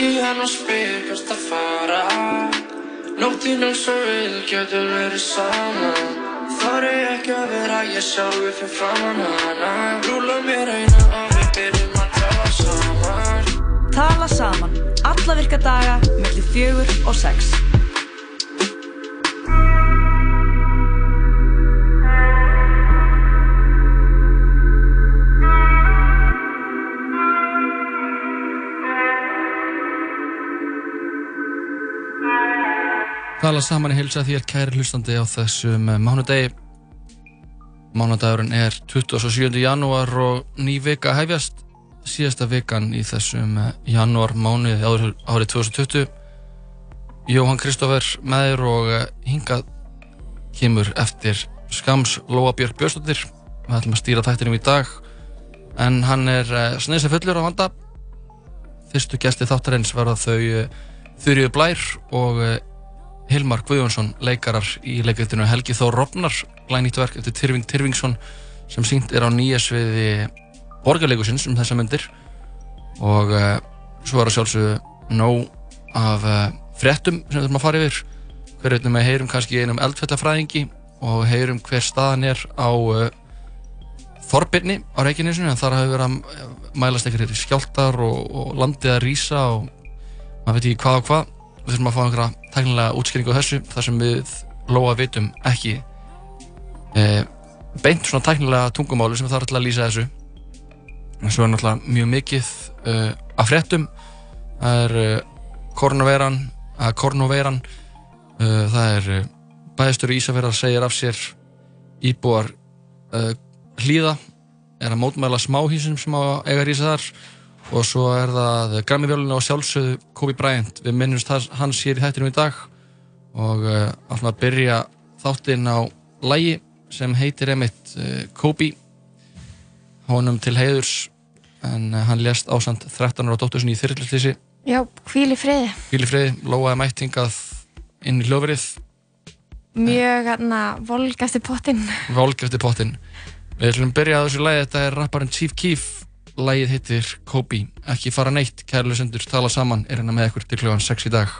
Ringi henn og spyr hvert að fara. Nóttinn eins og við getum verið saman Þar er ekki að vera ég sjálfur fyrir framann hana. Rúla mér eina og við byrjum að tala saman. Tala saman, alla virka daga, mellir fjögur og sex. Tala saman í heilsa þér kæri hlustandi á þessum eh, mánudegi. Mánudagurinn er 27. janúar og ný vika hefjast. Síðasta vikan í þessum eh, janúar mánuði árið 2020. Jóhann Kristófer með þér og eh, hingað kemur eftir skams Lóa Björk Björnstóttir. Við ætlum að stýra þættinum í dag en hann er sneisa fullur á vanda. Fyrstu gæsti þáttarins verða þau Þurriður Blær og Hilmar Guðjónsson leikarar í leikritinu Helgi Þór Rofnar glænýtt verk eftir Tyrfing Tyrfingsson sem sínt er á nýja sviði borgarleikusins um þessa myndir og uh, svo er að sjálfsögðu nóg af uh, frettum sem við þurfum að fara yfir. Hverjum við heyrum kannski einum eldfættafræðingi og heyrum hver staðan er á uh, Þorbirni á Reykjanesinu en þar hafi verið að mælast eitthvað skjáltar og, og landið að rýsa og maður veit ekki hvað og hvað. Við þurfum að fá einhverja tæknilega útskýringu á þessu þar sem við loa vitum ekki e, beint svona tæknilega tungumáli sem þarf að lýsa þessu. En svo er náttúrulega mjög mikið e, af fréttum. Það er e, kornaveiran að kornaveiran e, það er e, bæðistur í Ísafjörðar segir af sér íbúar e, hlýða er að mótmæla smáhísum sem á eiga rýsa þar og svo er það Grammy-vjólinu og sjálfsögðu Kobe Bryant. Við minnumst hans hér í hættinum í dag. Og uh, ætlum að byrja þáttinn á lægi sem heitir emitt uh, Kobe. Honum til heiðurs en uh, hann lést ásand 13 ára á dóttursin í þyrrlýstísi Já, hvíl í friði. Hvíl í friði, loaði mættingað inn í hljófrið Mjög hérna, volg eftir pottin Volg eftir pottin Við ætlum að byrja á þessu lægi, þetta er rapparinn Chief Keef Lægið hittir Kobe, ekki fara neitt, kærlu sendur, tala saman, er hérna með ykkur til kljóðan 6 í dag.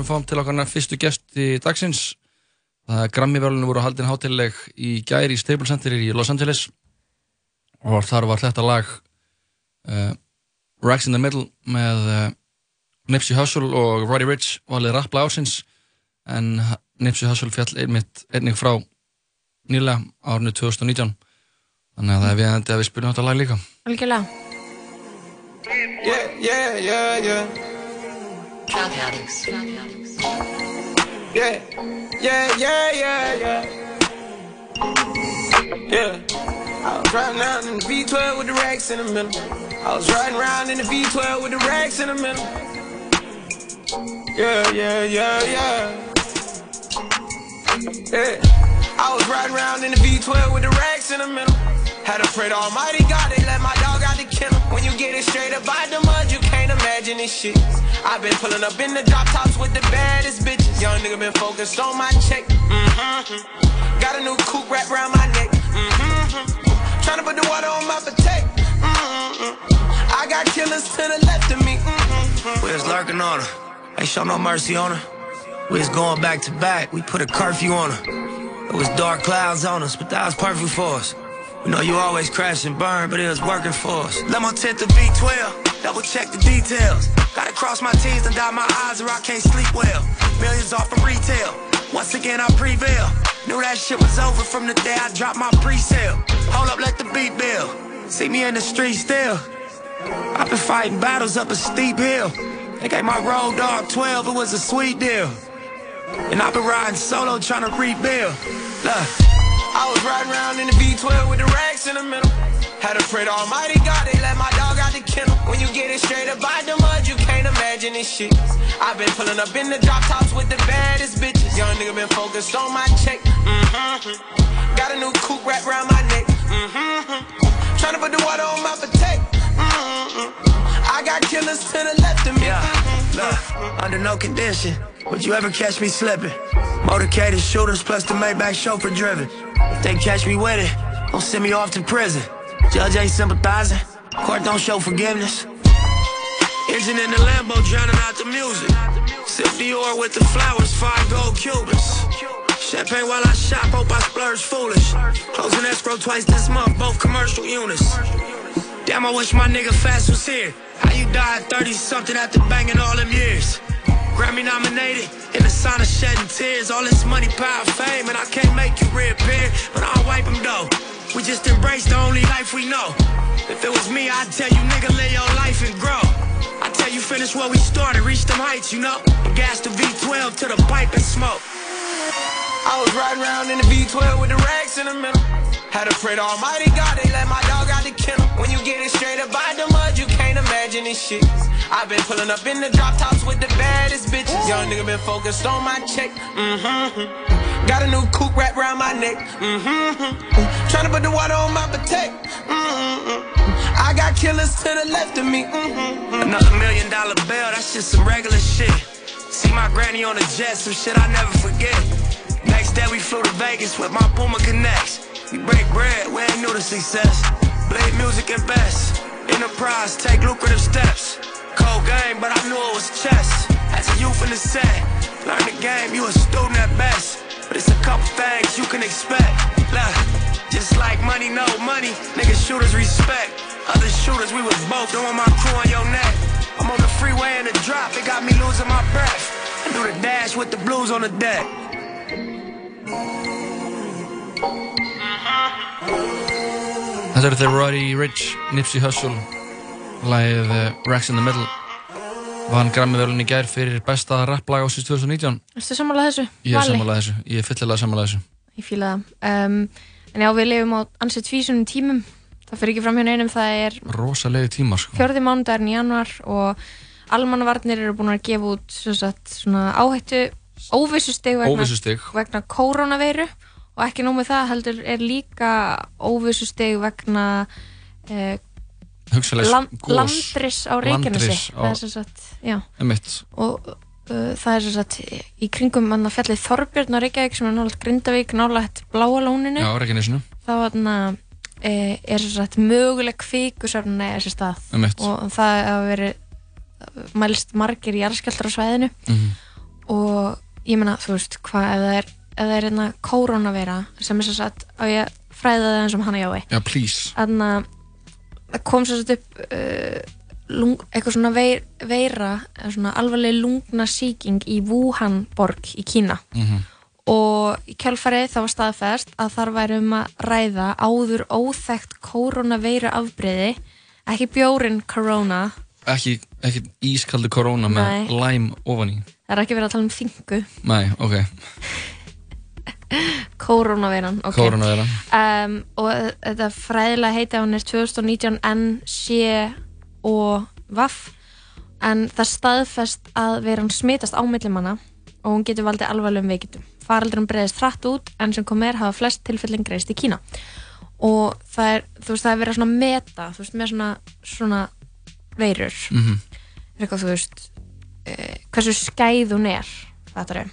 Árum fáum til okkar fyrstu gesti dagsins. Það er Grammy-vörlunum voru haldin hátileg í gæri í Staples Center í Los Angeles. Og þar var þetta lag uh, Racks in the Middle með uh, Nipsey Hussle og Roddy Ricch valið rappla ásins en Nipsey Hussle fjall einmitt einnig frá nýlega árinu 2019 þannig að það er við endi að við spilum þetta lag líka. Algjörlega. Yeah, yeah, yeah, yeah. Yeah, yeah, yeah, yeah, yeah. Yeah. I was riding around in the V12 with the racks in the middle. I was riding around in the V12 with the racks in the middle. Yeah, yeah, yeah, yeah. Yeah. I was riding around in the V12 with the racks in the middle. Had to pray to Almighty God, they let my dog out the kennel. When you get it straight up by the mud, you can't imagine this shit. I've been pulling up in the drop tops with the baddest bitches. Young nigga been focused on my check. Mm-hmm. Got a new coupe wrapped around my neck. Mm-hmm. Trying to put the water on my potato. Mm-hmm. I got killers to the left of me. Mm-hmm. We was lurking on her, ain't show no mercy on her. We was going back to back, we put a curfew on her. It was dark clouds on us, but that was perfect for us. We know you always crash and burn, but it was working for us. Let my tent the V12, double check the details. Gotta cross my T's and dot my I's or I can't sleep well. Millions off from retail, once again I prevail. Knew that shit was over from the day I dropped my pre-sale. Hold up, let the beat build. See me in the street still. I've been fighting battles up a steep hill. They gave my road dog 12, it was a sweet deal. And I've been riding solo trying to rebuild. Look. I was riding around in the V12 with the racks in the middle. Had to pray to Almighty God, they let my dog out the kennel. When you get it straight up by the mud, you can't imagine this shit. I've been pulling up in the drop tops with the baddest bitches. Young nigga been focused on my check. Mm-hmm. Got a new coupe wrapped around my neck. Mm-hmm. Trying to put the water on my potato. Mm-hmm. I got killers to the left of me. Yeah, look, under no condition would you ever catch me slipping. Motorcaded shooters plus the Maybach chauffeur driven. If they catch me with it, don't send me off to prison. Judge ain't sympathizing, court don't show forgiveness. Engine in the Lambo drowning out the music. Sip Dior with the flowers, five gold Cubans. Champagne while I shop, hope I splurge foolish. Closing escrow twice this month, both commercial units. Damn, I wish my nigga Fast was here. How you died 30 something after banging all them years? Grammy nominated, in the sign of shedding tears. All this money, power, fame, and I can't make you reappear, but I'll wipe them though. We just embrace the only life we know. If it was me, I'd tell you, nigga, live your life and grow. I tell you, finish where we started, reach them heights, you know. Gas the V12 to the pipe and smoke. I was riding around in the V12 with the racks in the middle. Had to pray to Almighty God, they let my dog out the kennel. When you get it straight up by the mud, you can't imagine this shit. I've been pulling up in the drop tops with the baddest bitches. Young nigga been focused on my check. Mm-hmm. Got a new coupe wrapped around my neck. Mm-hmm. Trying to put the water on my potato. Mm-hmm. I got killers to the left of me. Mm-hmm. Another million dollar bill, that's just some regular shit. See my granny on the jet, some shit I never forget. Day we flew to Vegas with my Puma Connects. We break bread, we ain't new to success. Blade music and best. Enterprise, take lucrative steps. Cold game, but I knew it was chess. As a youth in the set, learn the game, you a student at best. But it's a couple things you can expect. Look, just like money, no money. Niggas shooters respect. Other shooters, we was both doing my crew on your neck. I'm on the freeway in the drop, it got me losing my breath. I do the dash with the blues on the deck. Þetta eru þeir Roddy Rich, Nipsey Hussle Læðið uh, Racks in the Middle. Vann Grammy-völun í gær fyrir besta rapplag ásins 2019 Erstu sammálað þessu? Ég er sammálað þessu, ég er fyllilega sammálað þessu. Ég fíla það. Um, En já, við lifum á ansið tvísunum tímum. Það fyrir ekki fram hjá neinum Það er Rosalegi tímar sko. fjörði mánudagurinn í januar og almannavarnir eru búin að gefa út sagt, svona áhættu óvissusteg vegna, Óvissustig. vegna koronaveiru og ekki nóg með það heldur er líka óvissusteg vegna eh, land, landris á Reykjanesi. Á- það er sem sagt, og uh, það er sem sagt í kringum mann að fjallið Þorbjörn á Reykjavík sem er nálægt Grindavík, nálægt Bláa lóninu Já, Reykjanesinu. Þá þarna, e, er sem sagt möguleg kvíkusöfn eða þessi stað. Emitt og það hafa verið mælst margir jarðskjaldar á svæðinu. Mhm. og ég meina, þú veist, hvað ef það er ef það er hérna kórónaveira sem er svo satt á ég að fræða það eins og hana jái Já, please. Þannig að það kom svo satt upp uh, lung, eitthvað svona veir, veira eða svona alvarleg lungna síking í Wuhan borg í Kína. Mhm. og í kjálfarið það var staðfest að þar væri um að ræða áður óþekkt koronaveiru afbreyði ekki bjórin korona. Ekki, ekki ískaldi korona með Nei. læm ofan í það er ekki verið að tala um þingu Nei, ok, koronaveiran okay. korona um, og þetta fræðilega heiti á hún er 2019 NC og VAF en það staðfest að veiran smitast á millimanna og hún getur valdið alvarlegum veikindum. Faraldurum breiðist hratt út en sem kom er hafa flest tilfellin greist í Kína. Og það er, þú veist, það er verið svona meta, þú veist, með svona svona veirur. Mhm. er eitthvað, þú veist uh, hversu skæð hún er þetta er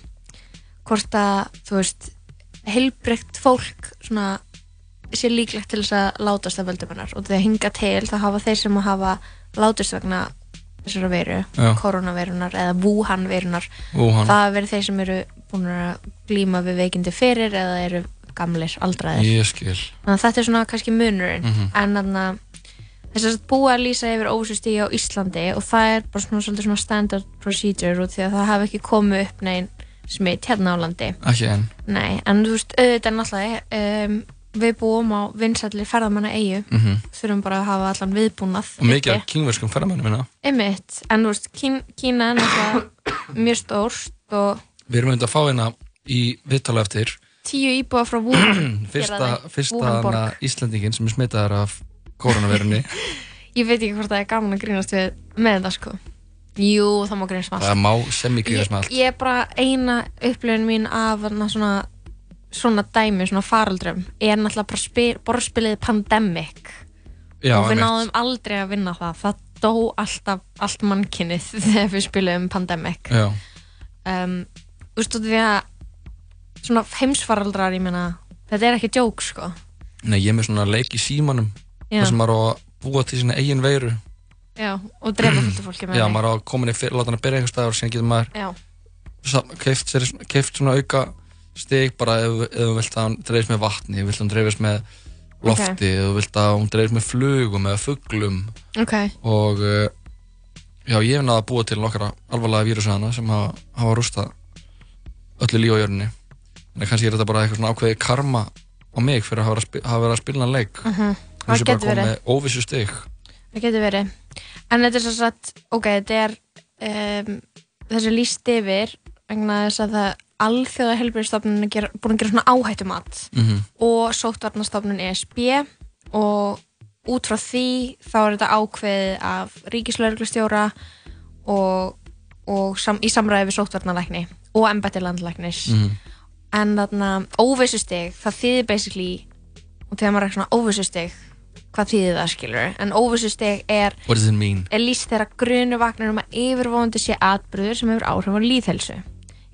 hvort að, þú veist heilbreykt fólk svona sé líklegt til þess að látast af völdum hennar og þegar hinga til það hafa þeir sem að hafa látist vegna þessara veiru, Já. koronaveirunar eða Wuhan veirunar Wuhan. það verið þeir sem eru búin að glíma við veikindi fyrir eða eru gamlir, aldraðir Ég skil þannig að þetta er svona kannski munurinn Mhm. en þannig að þess að búa að lýsa yfir ósustígi á Íslandi og það er bara svona, svolítið svona standard procedure út því að það hafi ekki komið upp neginn smitt hérna á landi. Ekki enn. Nei, en þú veist, auðvitað náttúrulega um, við búum á vinsællir ferðamanna eigu Mhm. þurfum bara að hafa allan viðbúnað Og mikið af kingverskum ferðamennum minna Einmitt, en þú veist, Kín, Kína er náttúrulega mjög stórt og Við erum auðvitað að fá hérna í viðtala eftir tíu íbúa frá Wuhan Fyrsta, fyrsta Íslandingin sem er smitaðar af koronavirunni Ég veit ekki hvort það er gaman að grínast við með það sko. Jú, það má grínast með allt. Það má sem ekki ég, gríðast með allt. ég er bara eina upplifun mín af svona svona dæmi, svona faraldrum er náttúrulega bara spil, borðspilið Pandemic. Já, og við náðum aldrei að vinna það. Það dó alltaf, allt mannkynnið þegar við spilum Pandemic. Já, um, þú veist, því að svona heimsfaraldrar, ég meina þetta er ekki djók, sko. Nei ég er með svona leik í símanum Já. þar sem maður á að búa til sína eigin veiru. Já, og drefa fullt af fólki með Já, maður á að koma inn í fyrir, láta hann að byrja einhver staðar og síðan getur maður keift, sér, keift svona auka stig bara ef, þú vilt að hann dreifist með vatni, ef þú vilt að hann dreifist með lofti, ef þú vilt að hann dreifist með flugum eða fuglum. Ok, og uh, já, ég hef náða að búa til nokkra alvarlega vírusana sem hafa, hafa rústað öllu líf á jörninni en kannski er þetta bara eitthvað svona ákveði karma á mig fyrir að hafa verið að, spi- hafa verið að spila hann leik. Uh -huh. Það getur verið óvissu stig Það getur verið. En þetta er svo satt, ok, þetta er um, þessi líst yfir vegna þess að það alþjóða helbriðstofnun er búin að gera svona áhættumat Mhm. og sóttvarnastofnun ESB og út frá því þá er þetta ákveðið af ríkislauglustjóra og, og sam, í samræði við sóttvarnalækni og embætti landlæknis Mhm. en þarna óvissustig það þýðir basically og þegar maður er svona óvissustig hvað þýðir það skilur en óvissustig er, er líst þegar grunu vagnar um að yfirvóðandi sé atbyrður sem hefur áhrif á líðhelsu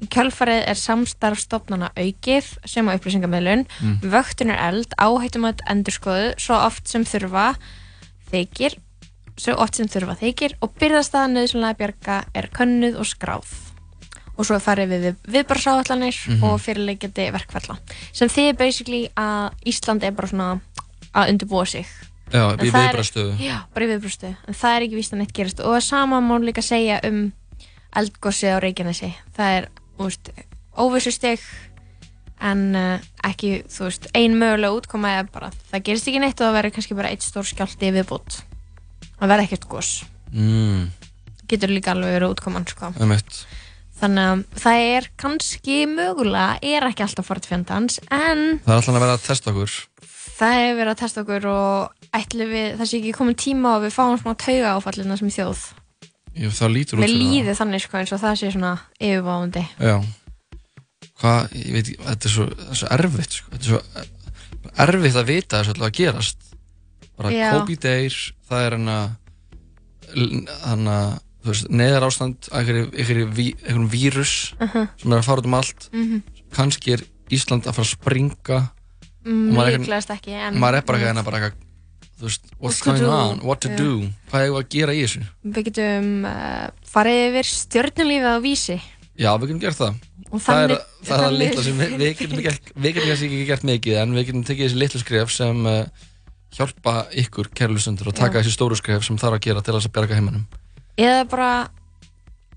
í kjálfarið er samstarf stofnana aukið sem á upplýsingamöðlun Mm. vöktun er eld, áhættum að endurskoðu svo oft sem þurfa þykir svo oft sem þurfa þykir og byrðastaða nöðsynlega bjarga er könnuð og skráð. Og svo farið við við viðbarsáallanir Mhm. og fyrirleikjandi verkfalla. Sem þið basically að Ísland er bara svona að undirbúa sig Já, í það viðbrastöðu. Já, bara í viðbrústu en það er ekki víst að neitt gerast og sama má líka segja um eldgossið á Reykjanesi það er, þú veist, óvissusteg en uh, ekki, þú veist, ein mögulega útkoma er bara, það gerist ekki neitt og það verður kannski bara eitt stór skjálti viðbútt það verður ekkert goss Mm, getur líka alveg verið útkoman sko. um eitt. þannig að það er kannski mögulega, er ekki alltaf fórt fjandans en Það er alltaf að vera að testa okkur. Það hefur verið að testa okkur og ætli við, það sé ekki komin tíma og við fáum smá tauga áfallina sem þjóð Jú, það lítur út það. líði þannig sko eins og það sé svona yfirbáðandi. Já. Hvað, ég veit ekki, þetta er svo, það er svo erfitt, sko. Þetta er svo erfitt að vita alltaf að gerast. Bara Já. Kobe Deyr, það er hann að, þú veist, neðar ástand, einhverjum vírus Uh sem er að fara út um allt. -huh. Kannski er Ísland að fara að springa mm, maður er ekki- Líklegast en maður er bara ekki hérna bara eitthvað þú veist, what's going on, what to do? Hvað er að gera í þessu? Við getum uh, farið yfir stjörnulífið á vísi. já, við getum gert það. Og það þannig- það er það þannig- litla sem við, við getum gert við getum kannski ekki gert mikið en við getum tekið þessi litlu skref sem uh, hjálpa ykkur kærlusundur og taka Já. þessi stóru skref sem þarf að gera til þess að bjarga heiminum. Eða bara,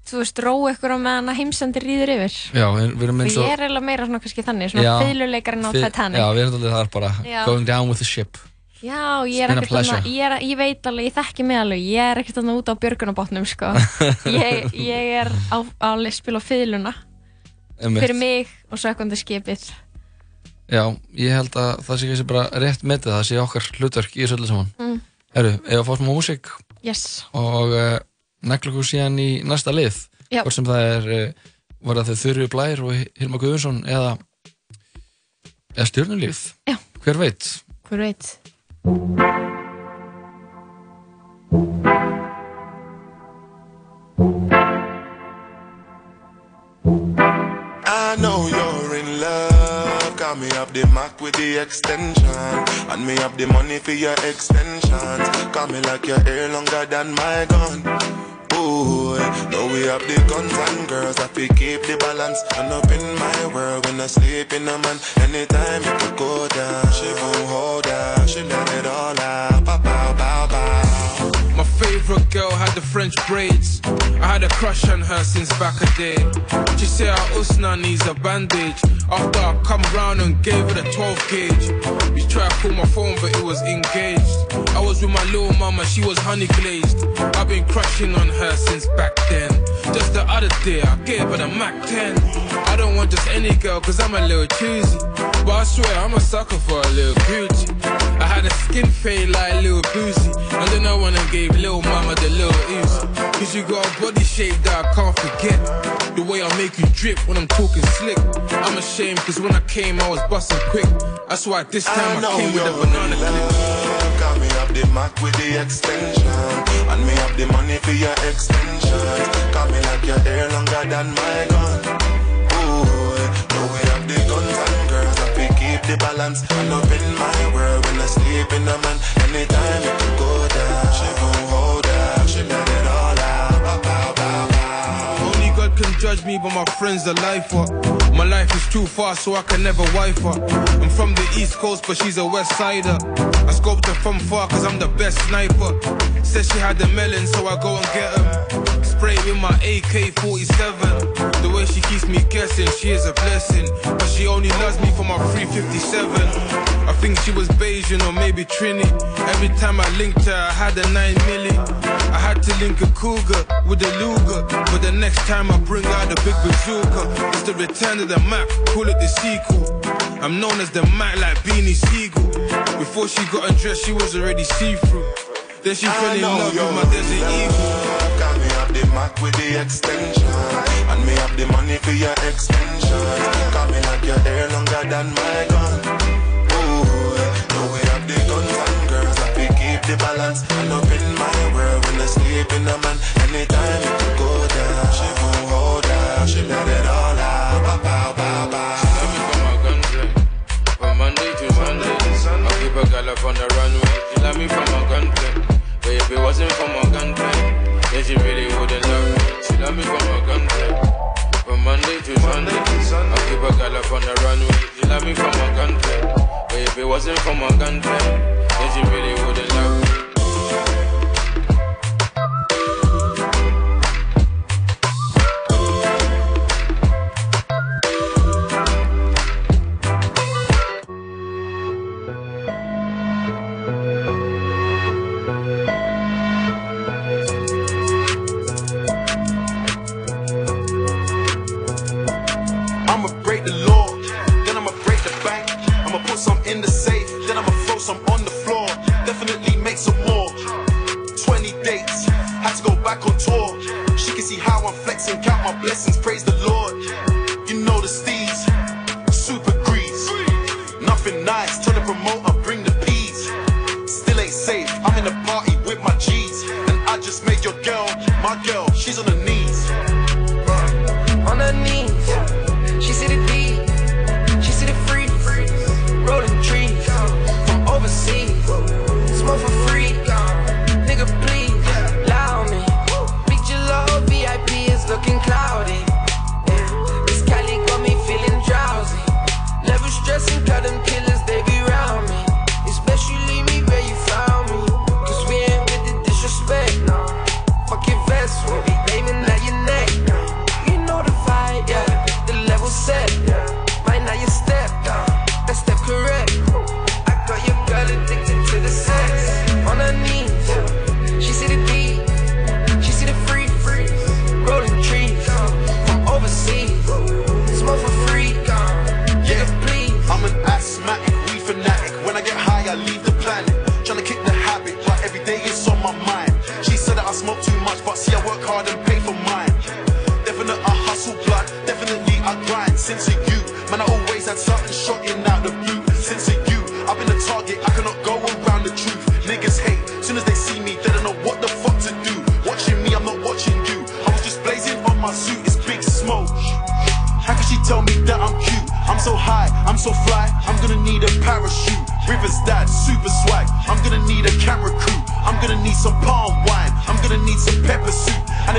þú veist, róa ykkur á meðan að heimsendir rýður yfir. já, við, við erum Og eins ég og er eiginlega meira svona kannski þannig, svona Já. fiðluleikarinn á Titanic. já, við erum alltaf það bara Já. going down with the ship Já, ég er ekkert pleasure. ég, ég veit alveg, ég þekki mig alveg, ég er ekkert þarna út á björgunabotnum, sko. ég, ég er á, á að spila á Einmitt. fyrir mig og sökvandi skipið. já, ég held að það sé kannski bara rétt metið það sé okkar hlutverk í þessu öllu saman Mm. Herru, ef að fá smá músík Yes. og uh, negla okkur síðan í næsta lið Já. hvort sem það er uh, var það þau Þurri Blær og Hilma Guðunsson eða eða stjörnulíf Já. hver veit Hver veit? I up the Mac with the extension. And me have the money for your extensions. Got me like your hair longer than my gun. Ooh, know we have the guns and girls that we keep the balance. And up in my world when I sleep in a man. Anytime you could go down, she gon' hold down. She let it all out. Bow, bow, bow, favorite girl had the French braids. I had a crush on her since back a day. She said her usna needs a bandage. After I come round and gave her the 12 gauge. We tried to call my phone, but it was engaged. I was with my little mama, she was honey glazed. I've been crushing on her since back then. Just the other day, I gave her the Mac 10. I don't want just any girl, cause I'm a little choosy. But I swear, I'm a sucker for a little Gucci. I had a skin fade like Lil Boozy. And then I went and gave Lil Mama the little. Cause you got a body shape that I can't forget. The way I make you drip when I'm talking slick. I'm ashamed cause when I came, I was busting quick. That's why this time I, know came with a banana clip. Me up the Mac with the extension. And me up the money for your extensions. Got me like your hair longer than my gun. Ooh, we have the guns and girls that we keep the balance. And up in my world when I sleep in a man. Anytime you can go down, She let it all out. Bow, bow, bow. Only God can judge me, but my friends are lifer. My life is too fast, so I can never wife her. I'm from the East Coast, but she's a West Sider. I scoped her from far, cause I'm the best sniper. Said she had the melon, so I go and get him. Spray with my AK 47. The way she keeps me guessing, she is a blessing. But she only loves me for my 357. I think she was Bayesian or maybe Trini. Every time I linked her, I had a 9 milli. I had to link a cougar with a Luger. But the next time I bring out the big bazooka, it's the return of the Mac, call it the sequel. I'm known as the Mac like Beanie Siegel. Before she got undressed, she was already see-through. Then she fell in love with my Desert Eagle. The Mac with the extension. And me up the money for your extensions. Got me like your hair longer than my gun. Ooh, know we have the guns and girls that we keep the balance. And up in my world when I sleep in a man. Anytime you can go down, she gon' hold down. She let it all out. Bow, bow, bow, bow. Let me for my gunplay. From Monday to Sunday. I keep a girl up on the runway. She love me for my gunplay. But if it wasn't for my gunplay, then she really wouldn't love me. She love me for my gunplay. From Monday to Sunday. I keep a girl up on the runway. She love me for my gunplay. But if it wasn't for my gunplay, she really wouldn't flexing, count my blessings, praise the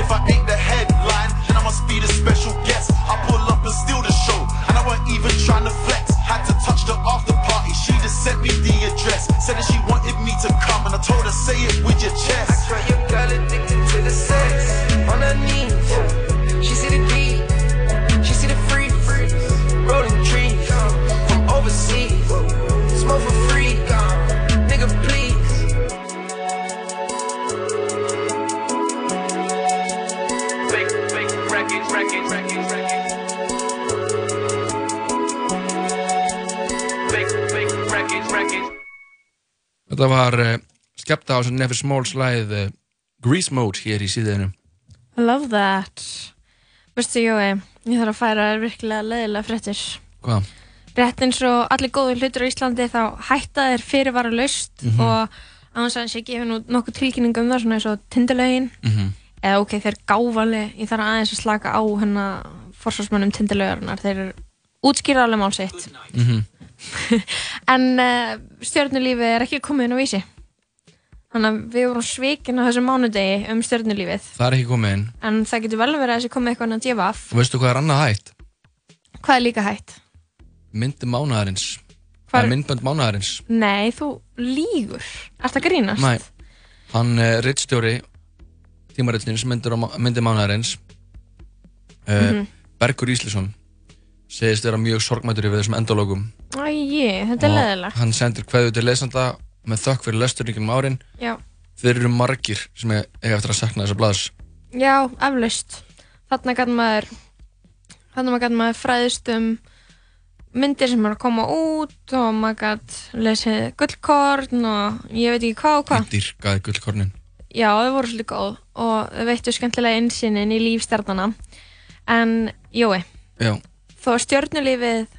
if I ain't var uh, skepta á sem Never Small slæð uh, Grease Mode hér í síðinu I love that Veistu, Jói, ég þarf að færa virkilega leðilega fréttir Hvað? Rétt eins og allir góður hlutur á Íslandi þá hætta þeir fyrirvara laust Mhm. og annars að sé gefið nú nokkuð tilkynning um það svona eins og tindilögin Mhm. eða ok, þeir gáfali ég þarf aðeins að slaka á hérna forsvarsmönnum tindilögarnar, þeir eru útskýra alveg mál sitt Mhm. en uh, stjörnulífið er ekki komið inn á vísi. Þannig að við vorum svikin á þessum mánudegi um stjörnulífið. Það er ekki komið inn. En það getur vel verið að þessi komið eitthvað að djefa af Og veistu hvað er annað hætt? hvað er líka hægt? Myndi mánaðarins. Hvar- Það er myndbönd mánaðarins. Nei, þú lígur Ertu að grínast? Nei, hann uh, rittstjóri tímarillins myndir á má- myndi mánaðarins uh. Bergur Íslisson segist vera mjög sorgmættur yfir þessum endalógum Æi, þetta er leðilegt hann sendir kveðu til lesanda með þökk fyrir lesturningunum árin. Já, þeir eru margir sem eiga eftir að sakna þessa blaðs. Já, eflaust. Þarna gæti maður maður fræðist um myndir sem er að koma út og maður gæti lesið gullkorn og ég veit ekki hvað og hvað. Dýrkaði gullkornin. Já, þau voru svolítið góð og þau veittu skemmtilega innsýnin í líf stjarnana en, jói, já, þó að stjörnulífið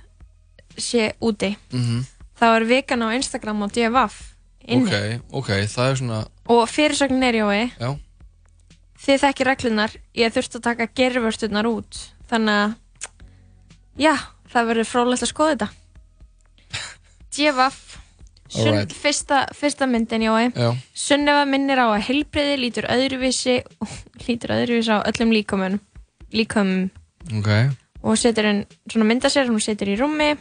sé úti mhm. þá er vikan á Instagram og DFF inni. Ok, ok, það er svona og fyrirsögnin er jói já, þið þekki reglunar ég þurfti að taka gerfvörsturnar út þannig að já, það verður frólægt að skoða þetta. DFF Alright. fyrsta, fyrsta myndin jói já, Sunneva minnir á að heilbreyði lítur öðruvísi lítur öðruvísi á öllum líkömmun líkömmum ok og setur henn svona mynda sér hún setur í rúmi.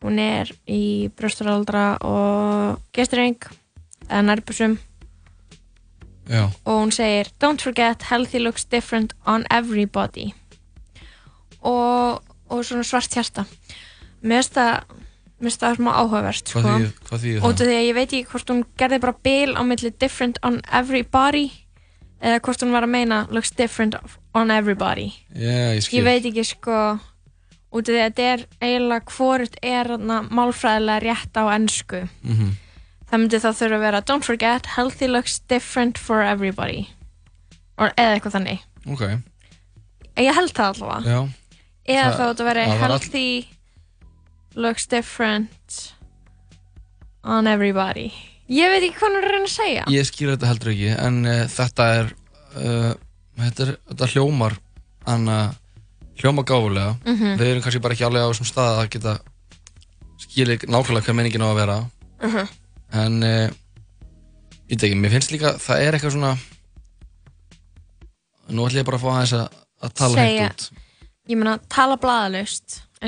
Hún er í brjóstaraldra og gestreng eða nærbúsum Já, og hún segir Don't forget healthy looks different on everybody og, og svona svart hjarta. Mér finnst það mér finnst það smá áhugavert sko. hvað af það? því að ég veit ekki hvort hún gerði bara bil á milli different on everybody eða hvort hún var að meina looks different on everybody. Já, ég ég veit ekki sko út af því að þetta er eiginlega hvort er málfræðilega rétt á ennsku Mhm. það myndi þá þurfa að vera don't forget healthy looks different for everybody. Or, eða eitthvað þannig. Ok, ég held það allavega. Já. Eða Það- þá þetta veri var all- healthy looks different on everybody. Ég veit ekki hvað hún er að reyna að segja. Ég skil þetta heldur ekki en uh, þetta er uh, þetta, er, þetta hljómar anna hljómar gáfulega. Mhm. við erum kannski bara ekki alveg á þessum stað að geta skilja nákvæmlega hvað menningin á að vera. Mhm. en uh, ég veit ekki, mér finnst líka það er eitthvað svona nú ætlum ég bara að fá aðeins að, að tala Segja- heitt út. Ég meina tala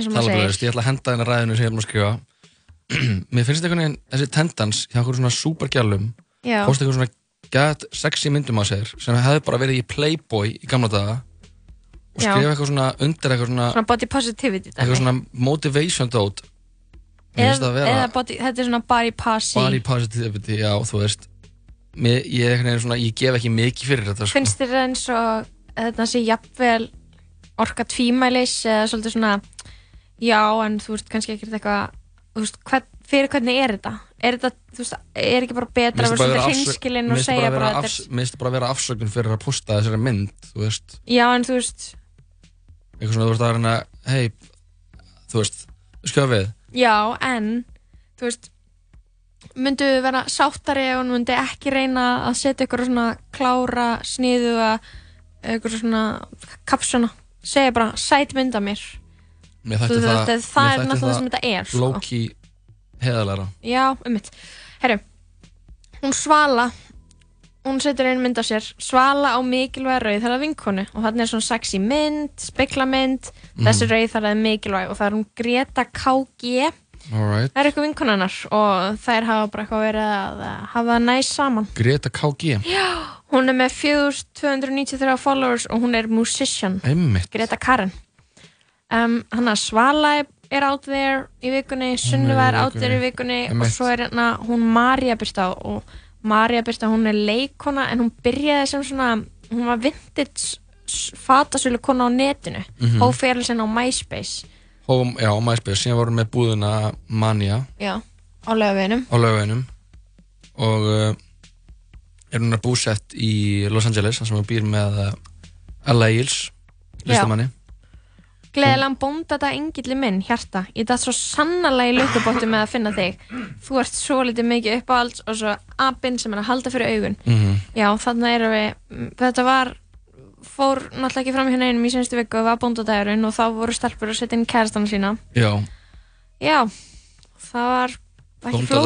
maður segir. Talablaðist, ég ætla að henda hennar ræðinu sem ég búin að skrifa. Mér finnst veginn þessi tendans hjá einhverjum svona supergjallum. Póst einhverjum svona gæt sexy myndum á sér sem hefði bara verið í Playboy í gamla daga og skrifa eitthvað svona undir eitthvað svona, svona body positivity eitthvað svona motivation að eða, body, þetta er svona body posse. Body positivity, já þú veist. Mér, ég, er svona, ég gef ekki mikið fyrir þetta sko. finnst þér eins og þetta sé jafnvel orka tvímælis eða svolítið svona já en þú veist kannski ekkert eitthvað þú veist, hvern, fyrir hvernig er þetta? Er þetta, þú veist, er ekki bara betra að vera svolítið hreinskilinn og segja bara að þetta Mér finnst bara að vera afsökun fyrir að posta þessari mynd, þú veist. Er já en þú veist, eitthvað svona þú veist að reyna hei, þú veist, skjóða við. Já en þú veist myndu vera sáttari hún myndi ekki reyna að setja ykkur svona klára sniðuga ykkur svona kapsuna? Segja bara sæt mynd af mér. Mér þætti það, það- er náttúrulega það sem þetta er, sko. Low-key heðalæra Já, um mitt. Herru, hún Svala, hún setur einu mynd af sér, Svala á mikilvæga rauð þar að vinkonu. Og þarna er svona sexy mynd, speklamynd, Mhm. þessi rauð þar að mikilvæg. Og það er hún Greta KG, Alright, það er eitthvað vinkonunnar og þær hafa bara eitthvað verið að hafa næst saman. Greta KG Hún er með 4293 followers og hún er musician, Einmitt, Greta Karen. Um, hann að Svala er- er out there í vikunni, Sunniva er out there í vikunni. og svo er hérna hún Marja Birta og Marja Birta hún er leikona en hún byrjaði sem svona, hún var vintage fatasölu kona á netinu. Mhm. hóf fyrir sinna á MySpace. Hófum, já, MySpace, síðan vorum við með búðina Mania. Já, á lögaveginum á og uh, er hún að búsett í Los Angeles þar sem hún býr með uh, Ella Eils listamanni Gleðilegan bónda þetta engilli minn, hjarta. Ég dætt svo sannarlega í lukkubóttu með að finna þig. Þú ert svo litið mikið uppáhalds og svo apinn sem er að halda fyrir augun. Mhm. Já, þannig erum við mm, Þetta var fór náttúrulega ekki fram hjá neinum í senstu viku var bóndadagurinn og þá voru stelpur að setja inn kærastana sína. Já, Já, það var ekki, fló,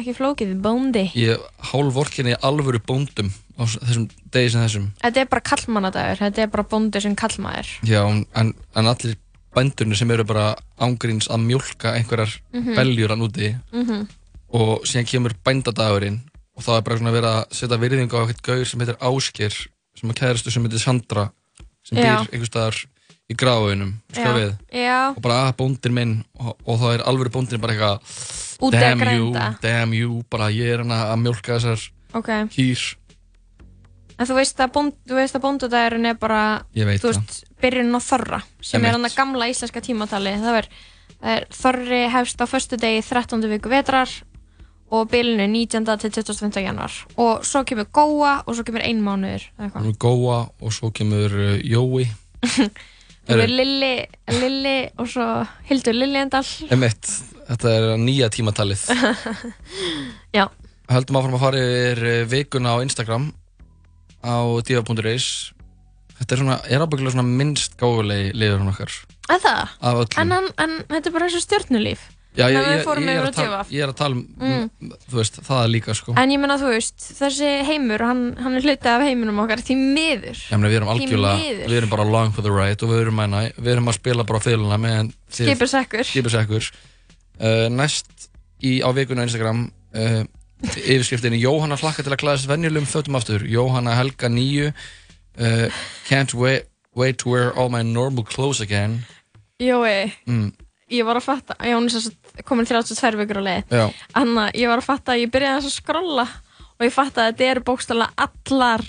ekki flókið, bóndi. Ég hálf vorkinni alvöru bóndum á þessum degi sem þessum. Þetta er bara kallmannadagur, þetta er bara bóndi sem kallmaður. Já, en, en allir bændurnir sem eru bara ángríns að mjólka einhverjar Mhm. beljur hann úti Mhm. og síðan kemur bændadagurinn og það er bara svona verið að setja virðingu á eitthvað gaur sem heitir Ásker sem er kærastu sem heitir Sandra sem býr einhver staðar í gráðunum og bara að bóndir minn. Og, og þá er alvöru bóndir bara eitthvað Úti að damn you, grænda. damn you bara ég er hann að mjólka þessar ok kýr En þú veist að, bónd, þú veist að bóndadagurinn er bara Ég þú veist, byrjun á þorra sem er Einmitt. hann að gamla íslenska tímatali það er, er þorri hefst á föstu degi 13. viku vetrar og bylunu 19. til 25. januar og svo kemur góa og svo kemur ein mánuður eða eitthvað. Nú Góa og svo kemur uh, Jói Þú er Lilli, Lilli og svo Hildur Lilliendal Emitt, þetta er nýja tímatalið. Já, Höldum áfram að fara yfir uh, vikuna á Instagram á diva.is Þetta er svona, er ábyggilega svona minnst gáfulegi liður hún okkar. Að það? Af öllum. En, hann, en þetta er bara eins og stjörnulíf. Já, ég, ég, ég, er tala, ég er að tala um, Mm. þú veist, það líka sko. En ég menna þú veist, þessi heimur hann, hann er hluti af heiminum okkar því miður. Já, meni, við erum algjörlega, við erum bara along for the ride og við erum, mæna, við erum að spila bara þið- Skipusekkur. Skipusekkur uh, Næst í, á vikuna Instagram uh, yfirskriftinni Jóhanna hlakka til að klæðast venjulegum fötum aftur. Jóhanna Helga nýju uh, Can't wait, wait to wear all my normal clothes again. Jói, mm, ég var að fatta, sem sagt komin 32 vikur á leið. Anna, ég var að fatta að ég byrjaði að skrolla og ég fatta að þetta eru bókstala allar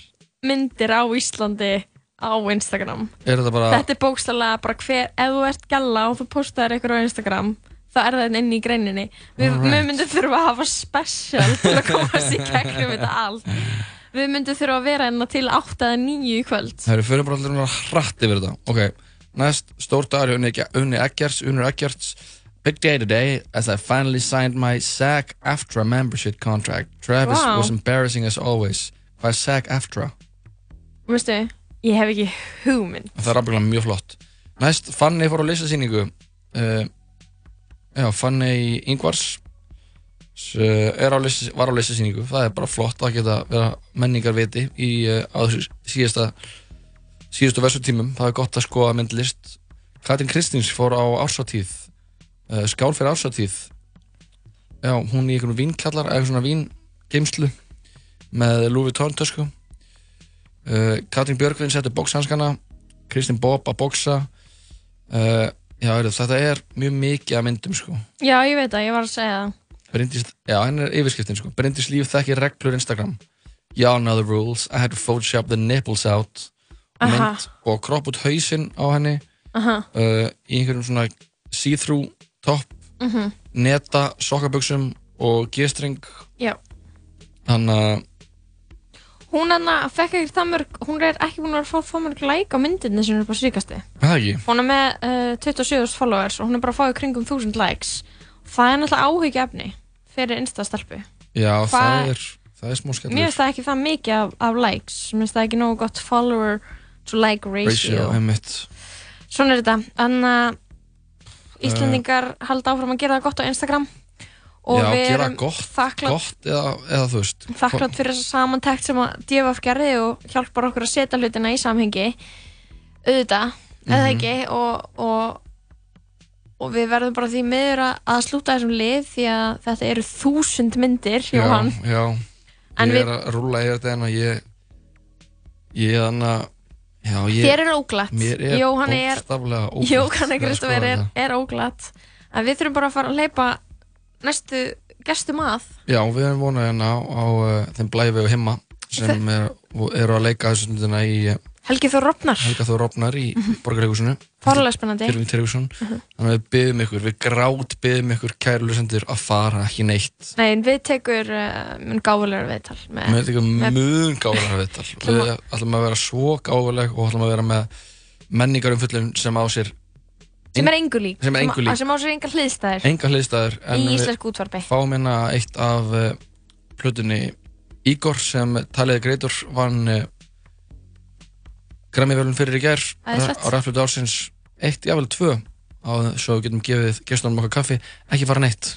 myndir á Íslandi á Instagram. Er þetta bara Þetta er bókstala bara hver, ef þú ert galla og þú postaðir eitthvað á Instagram þá er það inn í greininni. Við, Alright. við myndum þurfa að hafa special til að komast í gegnum þetta allt. Við myndum þurfa að vera enna til 8 eða 9 í kvöld. Það eru fyrir bara allir hratt yfir þetta. Ok, næst stór dagur hjá Unni, Eggerts Unnur Eggerts. Big day today as I finally signed my SAG AFTRA membership contract. Travis Wow. was embarrassing as always. Hvað er SAG AFTRA? Veistu, ég hef ekki hugmynd. Það er afbygglega mjög flott. Næst, Fanny fór á listasýningu uh, Já, Fanny Ingvars er á lista, var á listasýningu. Það er bara flott að geta vera menningarviti í á þessu síðasta síðustu versutímum. Það er gott að skoða myndlist. Katrin Kristins fór á ársatíð uh, Skál fyrir ársatíð Já, hún í einhvern vínkjallar eða svona víngeimslu með Louis Vuitton tösku. Uh, Katrin Björgvin setti bókshanskana Kristín Bob að bóksa Já, heyrðu, þetta er mjög mikið af myndum sko. Já, ég veit það, ég var að segja það Bryndís, já, henn er yfirskriftin sko. Bryndís líf þekkir reglur Instagram Y'all know the rules I had to photoshop the nipples out og Aha. mynd og kropp út hausinn á henni Aha. uh, í einhverjum svona see-through topp Mhm. neta, sokkabuxum og g-string Já þannig að Hún hann fekk ekkert það mörg, hún er ekki búin að fá það mörg like á myndinni sem hún er bara síkasti. það ekki Hún er með uh, 27.000 followers og hún er bara að fá í kringum 1000 likes. Það er náttúrulega áhyggjaefni fyrir Insta-stelpu. Já, Hva- það er, það er smá Mér skellur finnst það ekki það mikið af, af likes. Mér finnst það ekki nógu gott follower to like ratio. ratio, einmitt Svona er þetta. Þannig að Íslendingar halda áfram að gera það gott á Instagram. Og Já, við erum gott, þakklátt gott eða, eða veist þakklátt fyrir þessa samantækt sem að DFF gerði og hjálpar okkur að setja hlutina í samhengi. Auðvitað, eða Mhm. ekki? Og, og, og við verðum bara því miður að, að slúta þessum lið því að þetta eru þúsund myndir Jóhann, Já, já Ég er að rúla yfir þetta en að ég Ég er þannig að Já, ég þér er óglatt. Mér er Jóhann er, Jóhann er, þetta. er óglatt. En við þurfum bara að fara að leipa næstu gestum að? Já, við erum vonað hérna á, á uh, þeim blæfi og himma sem er, eru að leika þessu stundina í uh, Helgi Þór Rofnar, Helga Þór Rofnar í Mhm. Borgarleikursinu fórlega spennandi. Mhm. Þannig að við byggðum ykkur, við grát byggðum ykkur kæru lusendur að fara ekki neitt. Nei, við tekur uh, mun gáfulegur viðtal með, þetta með- mun gáfulega viðtal. Við ætlum að vera svo gáfuleg og ætlum að vera með menningar um fullum sem á sér sem er engu lík. Sem er engu lík. sem á sér enga hliðstæðir enga hliðstæður í íslensku útvarpi. fáum hérna eitt af uh, plutunni Ígor sem taliði greitur vann uh, Grammy-völun fyrir í gær á ræðflutu ársins eitt, jável tvö á svo við getum gefið gestunum okkar kaffi. Ekki fara neitt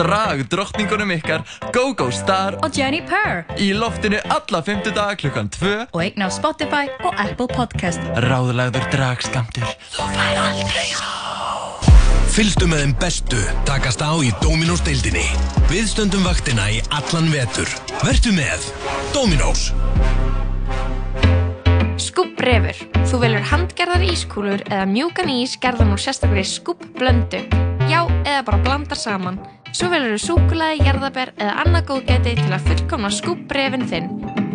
drag drottningunum ykkar GoGo Star. Og Jenny Purr. Í loftinu alla 50 dag klukkan 2 og eign á Spotify og Apple Podcast. Ráðlæður dragskamtur Þú fær aldrei á Fylgstu með þeim bestu takast á í Dominós deildinni. Viðstöndum vaktina í allan vetur. Vertu með Dominós Skúbbrefur. Þú velur handgerðar ískúlur eða mjúkan ís gerðan úr sérstaklega skúbblöndu. Já, eða bara blandar saman. Svo velur þú súkulæði, gerðabær eða annað góðgæti til að fullkomna skúpbrefin þinn.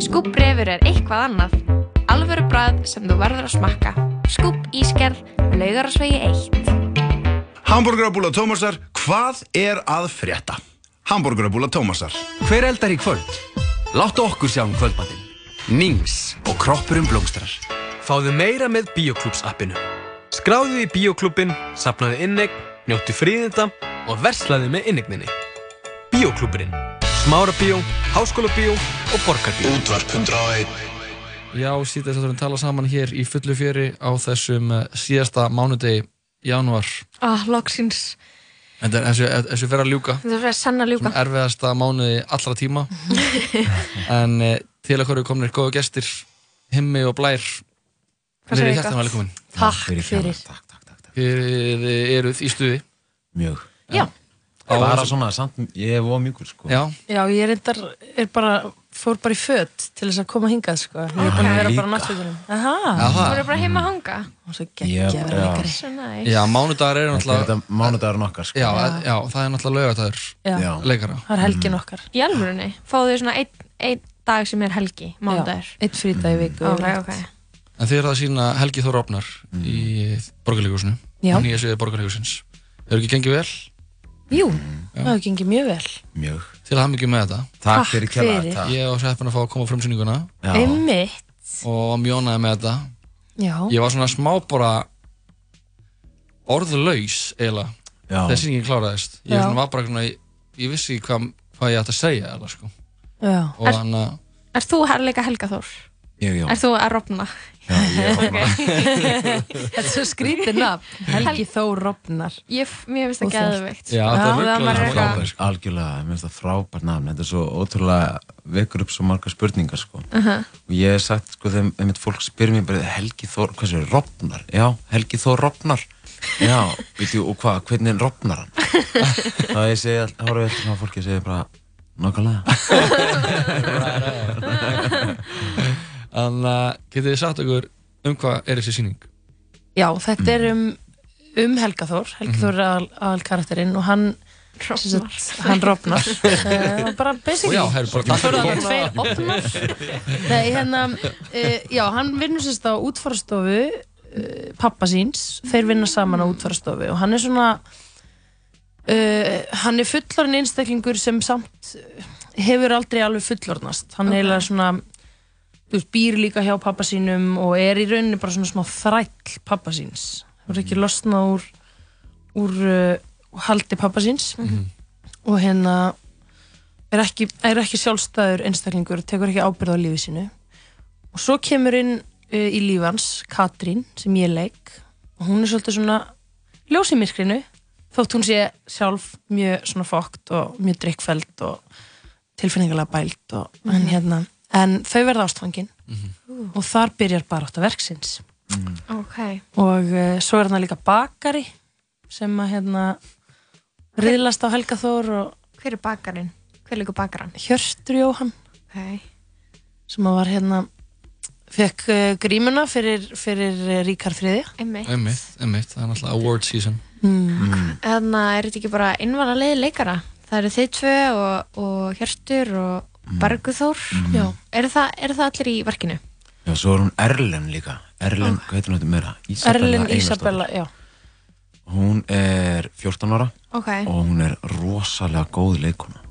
Skúpbrefur er eitthvað annað. Alvöru bræð sem þú verður að smakka. Skúp ískerð, laugar og svegi eitt. Hamburgerabúla Tómasar, hvað er að frétta? Hamburgerabúla Tómasar. Hver eldar í kvöld? Láttu okkur sjá um kvöldmattin. Nings og kroppurum blómstrar. Fáðu meira með Bíoklúps appinu. Skráðu í Bíoklúpin, sapnaðu innegg, njóttu fríðinda og verslaði með innegninni. Bíóklúpurinn. Smárabíó, háskólabíó og borgarbíó. Útvarp 101. Já, síðan þátturum tala saman hér í fullu fjöri á þessum eh, síðasta mánudegi januar. Ah, loksins. En þessu, þessu fyrir að ljúka. Þessu fyrir að sanna ljúka. Svona erfiðasta mánuði allra tíma. en eh, til að hverju komnir góða gestir, himmi og blær. Hvað segir þið? Hjartanlega velkomin. Takk fyrir. Takk, takk, takk. Þið eruð í stuði. Mjög. Já. Á Bara þessu- svona, samt, ég er of mjúkur sko Já, Já, ég reyndar, er bara, fór bara í föt til þess að koma hingað, sko. Ég er búin að vera bara á náttúrunum. Aha. Já, það. Þú eru bara heima að hanga. Og svo geggja að vera já. leikari. Svo næs. já mánudagar eru Þetta er náttúrulega þetta mánudagur okkar sko já, Já. já, það er náttúrulega laugadagur Já. Já. leikara Það er helgin okkar. Í alvörunni, fáðu þið svona einn ein dag sem er helgi, mánudagur. Eitt frítag í viku. Ok, yfirleitt. ok. En þið eru að sína Helgi Þór Opnar í borgarleikúsinu Já. Nýja sviði borgarleikúsins Hefur ekki gengið vel? Jú, það hefur gengið mjög vel. Mjög Til að hafa mikið með þetta Takk Takk fyrir kjalla fyrir. takk. Ég og Seppin að fá að koma á frumsýninguna Já. Einmitt. og mjónaði með þetta Já. Ég var svona smá bara orðlaus eiginlega Já. þegar sýningin kláraðist Ég Já. svona var bara svona, ég, ég vissi ekki hvað, hvað ég ætti að segja eiginlega, sko. Já. og Er- þannig að Er þú herrleika Helga Þór? Ég, Er þú að rofna? Já, ég er opna Þetta er svo skrítið nafn. Helgi Þór Rofnar. Ég, mér finnst það Frábær, Algjörlega, mér finnst það frábært nafn. Þetta er svo ótrúlega vekur upp svo marga spurningar sko. Uh-huh. og ég hef sagt sko þegar einmitt fólk spyr mér bara Helgi Þór, hvað séu, Rofnar? Já, Helgi Þór Rofnar. Já, byrju, og hvað, hvernig rofnar hann? Þá ég segi, all- horfum við eftir svona fólki og segi bara, nokkulega Þannig að getið þið sagt okkur um hvað er þessi sýning? Já, þetta er um, um Helga Þór. Helgi Þór er aðal, aðal karakterinn og hann sagt, hann rofnar. Uh, bara basically. Tveir opnar. Nei, hérna uh, já, hann vinnur sérst á útfarastofu uh, pappa síns, þeir vinna saman á útfarastofu og hann er svona uh, hann er fullorinn einstaklingur sem samt hefur aldrei alveg fullornast hann er Ok. eiginlega svona veist, býr líka hjá pappa sínum og er í rauninni bara svona smá þræll pappa síns. Hann er ekki losnað úr úr uh, haldi pappa síns. Og hérna er ekki, er ekki sjálfstæður einstaklingur, tekur ekki ábyrð á lífi sínu. Og svo kemur inn uh, í lífans Katrín sem ég leik. Og hún er svolítið svona ljós í myrkrinu þótt hún sé sjálf mjög svona fókt og mjög drikkfæld og tilfinningarlega bælt og, en, Mhm. hérna, en þau verða ástfangin og þar byrjar bara átt að verksins Ok. og uh, svo er hann líka bakari sem að hérna riðlast á Helga Þór og Hver er bakarinn? Hver líka bakarann? Hjörtur Jóhann Ok. sem að var hérna fekk uh, grímuna fyrir, fyrir uh, Ríkar Friði Einmitt. Einmitt, einmitt, það er náttúrulega award season mm. Þannig að er þetta ekki bara innvala leið leikara? Það eru þið tvö og, og Hjörtur og Berguþór. Já. Er það, er það allir í verkinu? já, svo er hún Erlen líka Erlen, hvað heitir hún þetta meira? Ísabella Erlin Einarsdóttir. Ísabella, já hún er 14 ára Ok. og hún er rosalega góð leikuna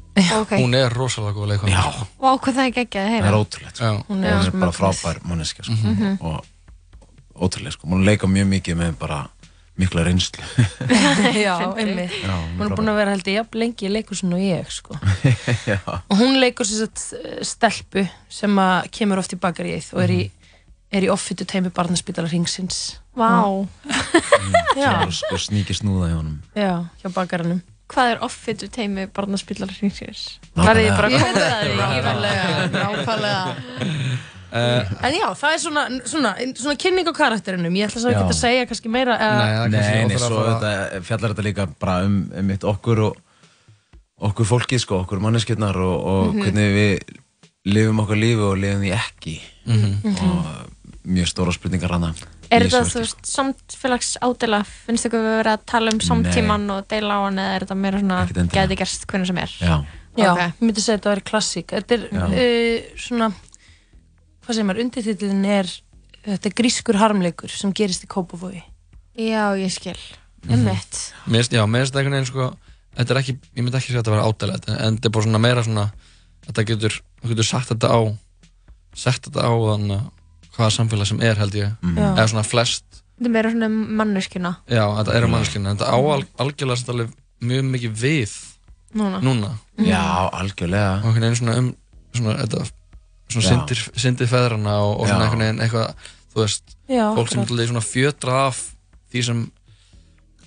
Ok. Hún er rosalega góð leikon Já. Vá, hvað það er geggjað að það heyra. er ótrúlegt sko. Já. Hún hún er er, bara frábær manneskja sko. Mhm. og ótrúlega sko. hún leika mjög mikið með bara mikla reynslu. Já, einmitt. Hún er búin að vera held ég jafn lengi í leikursinu og ég sko. og hún leikur sér satt stelpu sem að kemur oft í bakaríið og er í, er í offitu teimi barnaspítala ringsins Vá. Já, og, og sníki snúða hjá honum. Já, hjá bakaranum. Hvað er offitu teimi barnaspillar hringsins? Verði ég bara Ég að veit koma það? Ekki. Nákvæmlega, En já, það er svona, svona, svona kynning á karakterinum Ég ætla svo ekki að segja kannski meira uh, Nei, er Nei, að svo þetta fjallar þetta líka bara um, um mitt okkur og okkur fólkið sko, okkur manneskjötnar og, og Mhm. hvernig við lifum okkar lífi og lifum því ekki. Mhm. og mjög stóra spurningar hana Er þetta, þú veist, samfélags ádela? Finnst ykkur við vera að tala um samtíman og deila á hann eða er þetta meira svona gæti gerst hvernig sem er? Já, ég myndi segja að þetta væri klassík. Þetta er uh, svona Hvað segir maður, undirtitlin er Þetta er grískur harmleikur sem gerist í Kópavogi Já, ég skil. Mhm. Einmitt. Mér finnst, já, mér finnst einhvern veginn sko Þetta er ekki, ég myndi ekki segja að þetta vera ádælega En þetta er bara svona meira svona Þetta getur, þú getur sagt þetta á Sett þetta á þannig Hvaða samfélag sem er held ég Já. Eða svona flest Þetta er meira svona manneskjuna Já, þetta er um mannskina Þetta á al, algjörlega alveg mjög mikið við núna. Núna já, algjörlega Og einhvern veginn svona um Svona, þetta, svona syndir, syndir feðrana og, og svona einhvern veginn eitthvað Þú veist, Já, fólk sem er svona fjötra af Því sem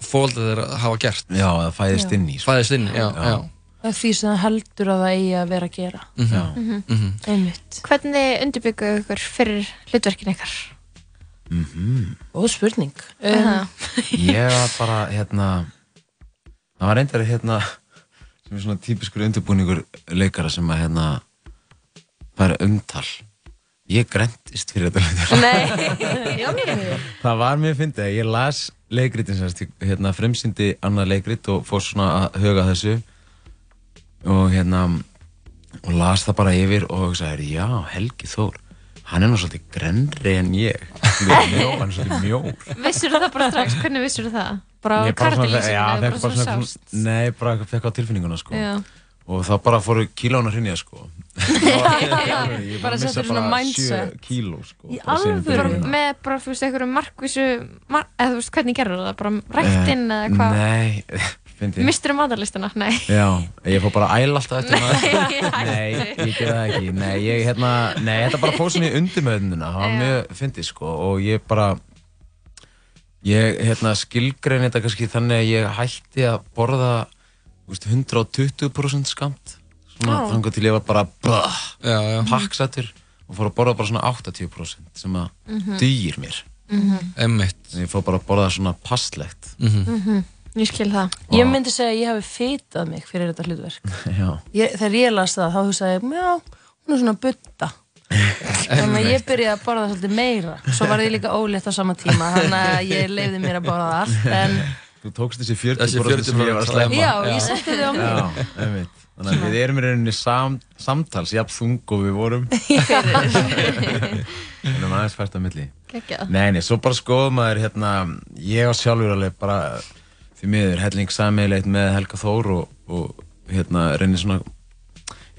fóldið þeirra hafa gert Já, það fæðist Já. inn í sko. Fæðist inn í, já, Já. já. Það er því sem það heldur að það eigi að vera að gera Mhm. Já. Mhm. Mhm. Einmitt Hvernig undirbyggu ykkur fyrir hlutverkin ykkar? Mhm. Góð spurning Um, Ég var bara, hérna Það var reyndar, hérna sem er svona típiskur undirbúningur leikara sem að, hérna það er umtal. Ég græntist fyrir þetta Það. Var mér fyndið. Að ég las leikritin hérna fremsyndi annað leikrit og fór svona að huga þessu. Og hérna og las það bara yfir og sagði, já, Helgi Þór hann er nú svolítið grenri en ég. Hann er mjó, hann er svolítið mjór. Vissur það bara strax? Hvernig vissur það? Bara kartilísinu bara? Nei, bara fekk á tilfinninguna sko. Já. Og þá bara fóru kílóna hrinja sko Ég Bara missa bara mindset. sjö kíló sko Í byrjunin. Með bara, þú veist, einhverju markvísu mar eða þú veist, hvernig gerður það? Bara ræktinn eða hvað? Eh, Nei, Mistur um matarlistuna? Nei Já, ég fór bara að æla alltaf eftir maður Nei, Nei, ég ger það ekki Nei, ég hérna, nei, þetta bara fór svona í undirmöðunina Það var mjög fyndið sko og ég bara ég hérna skilgrein þetta kannski þannig að ég hætti að borða 120% skamt svona þangar til ég var bara bah, já, já. pakksættur og fór að borða bara svona 80% sem að Mhm. dugir mér. Mhm. Emmitt Ég fór bara að borða svona passlegt Mhm. Ég skil það. Ég myndi segja að ég hafi fitað mig fyrir þetta hlutverk. Já, ég, Þegar ég las það, þá hugsaði ég Já, hún er svona butta Þannig að ég byrjaði að borða svolítið meira. Svo var ég líka ólétt á sama tíma Þannig að ég leiði mér að borða allt En Þú tókst þessi 40% Þessi 40% sem ég var að slemma Já, ég setti þau á mig. Já, einmitt. Þannig að við erum í rauninni sam, samtals jafn þung og við vorum. Að maður aðeins fært á milli. Geggjað. Nei, nei, svo bara skoðum maður hérna Ég á sjálfur alveg bara því miður helling sameileitt með Helga Þór og, og hérna reynir svona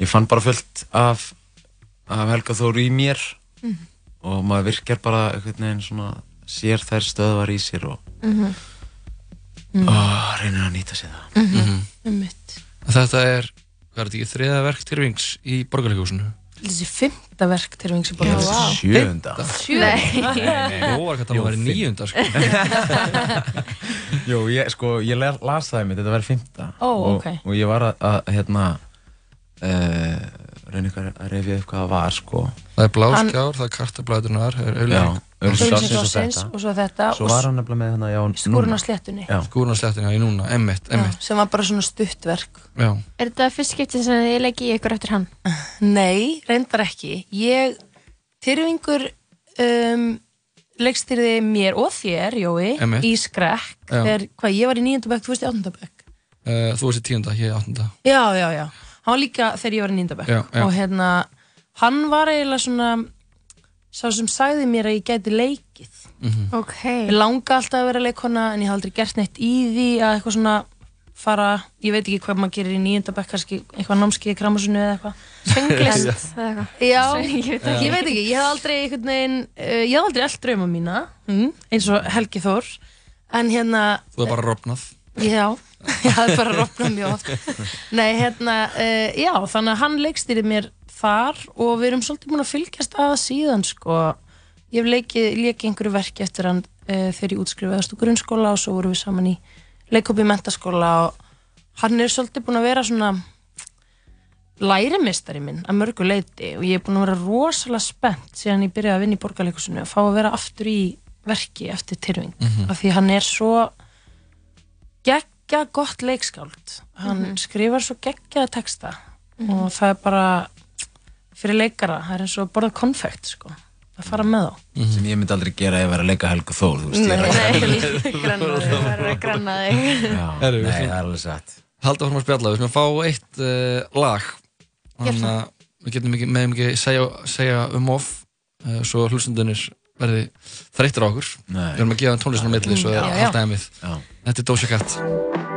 Ég fann bara fullt af, af Helga Þór í mér. Mhm. og maður virkar bara einhvern veginn svona sér þær stöðvar í sér og Mhm. oh, reynir að nýta sér það Mhm. Einmitt. Þetta er, hvað er þetta ekki, þriða verk Tyrfings í borgarleikúsinu Þessi fymta verk til vings í þetta er? Nei, Lofar hvað það var sko. Jú, ég, sko, ég las það einmitt, þetta var fymta Ó, og, ok. og ég var að, að hérna uh, reyna ykkur að reyfja upp hvað það var, sko. Það er bláskjár, það er er Auglýsing ársins og svo þetta Svo var hann nefnilega með hérna, já, Skúrinn á núna. sléttunni. Já, Skúrun á sléttunni, já, í núna, emmitt, emmitt sem var bara svona stuttverk Já, Er þetta fyrst skiptið sem þið leikið í ykkur eftir hann? Nei, reyndar ekki. Ég, Tyrfingur um, leikstýrði mér og þér, Jói Einmitt. í skrekk þegar, hvað, ég var í nýjönda bekk, þú veist í áttunda bekk. Uh, þú varst í tíunda, ég í áttunda. Já, já, já, hann var líka þegar ég var í já. og hérna, hann var eiginlega svona sá sem sagði mér að ég gæti leikið. Mhm. Ok. Ég langa alltaf að vera leikona en ég haf aldrei gert neitt í því að eitthvað svona fara, ég veit ekki hvað maður gerir í nýjönda bekk, kannski eitthvað námskeið í kramusinu eða eitthvað. Sönglist eða eitthvað. Já, Ég veit ég ekki. veit ekki, ég hef aldrei veginn, uh, ég hef aldrei allt drauma mína mm, eins og Helgi Þór. En hérna, Þú er bara rofnað. Já ég hafði bara rofnað mjög oft Nei, hérna, uh, já, þannig að hann leikstýri mér þar og við erum svolítið búin að fylgjast að síðan sko, ég hef leikið, leikið einhverju verki eftir hann uh, þegar ég útskrifaðast úr grunnskóla og svo vorum við saman í leikhópi mentaskóla og hann er svolítið búin að vera svona lærimistari minn að mörgu leiti og ég er búin að vera rosalega spennt síðan ég byrjaði að vinna í borgarleikusinu að fá að vera aftur í verki eftir Tyrfing Mhm. af því hann er svo geggja gott leikskáld. Hann Mhm. skrifar svo geggjaða texta Mhm. og það er bara fyrir leikara, það er eins og að borða konfekt sko, að fara með þá. Sem ég myndi aldrei gera ef ég var að leika Helga Þór þú veist, ég er að grenna þig. nei, það er alveg satt. Halda fórum að spjalla, við skulum fá eitt uh, lag. Þannig að við getum ekki, meðum ekki segja, segja um of uh, svo hlustundunir verði þreyttir á okkur Nei. Við erum að gefa þeim tónlistin á milli svo Já, þeir já. halda þeim við Já. Þetta er Doja Cat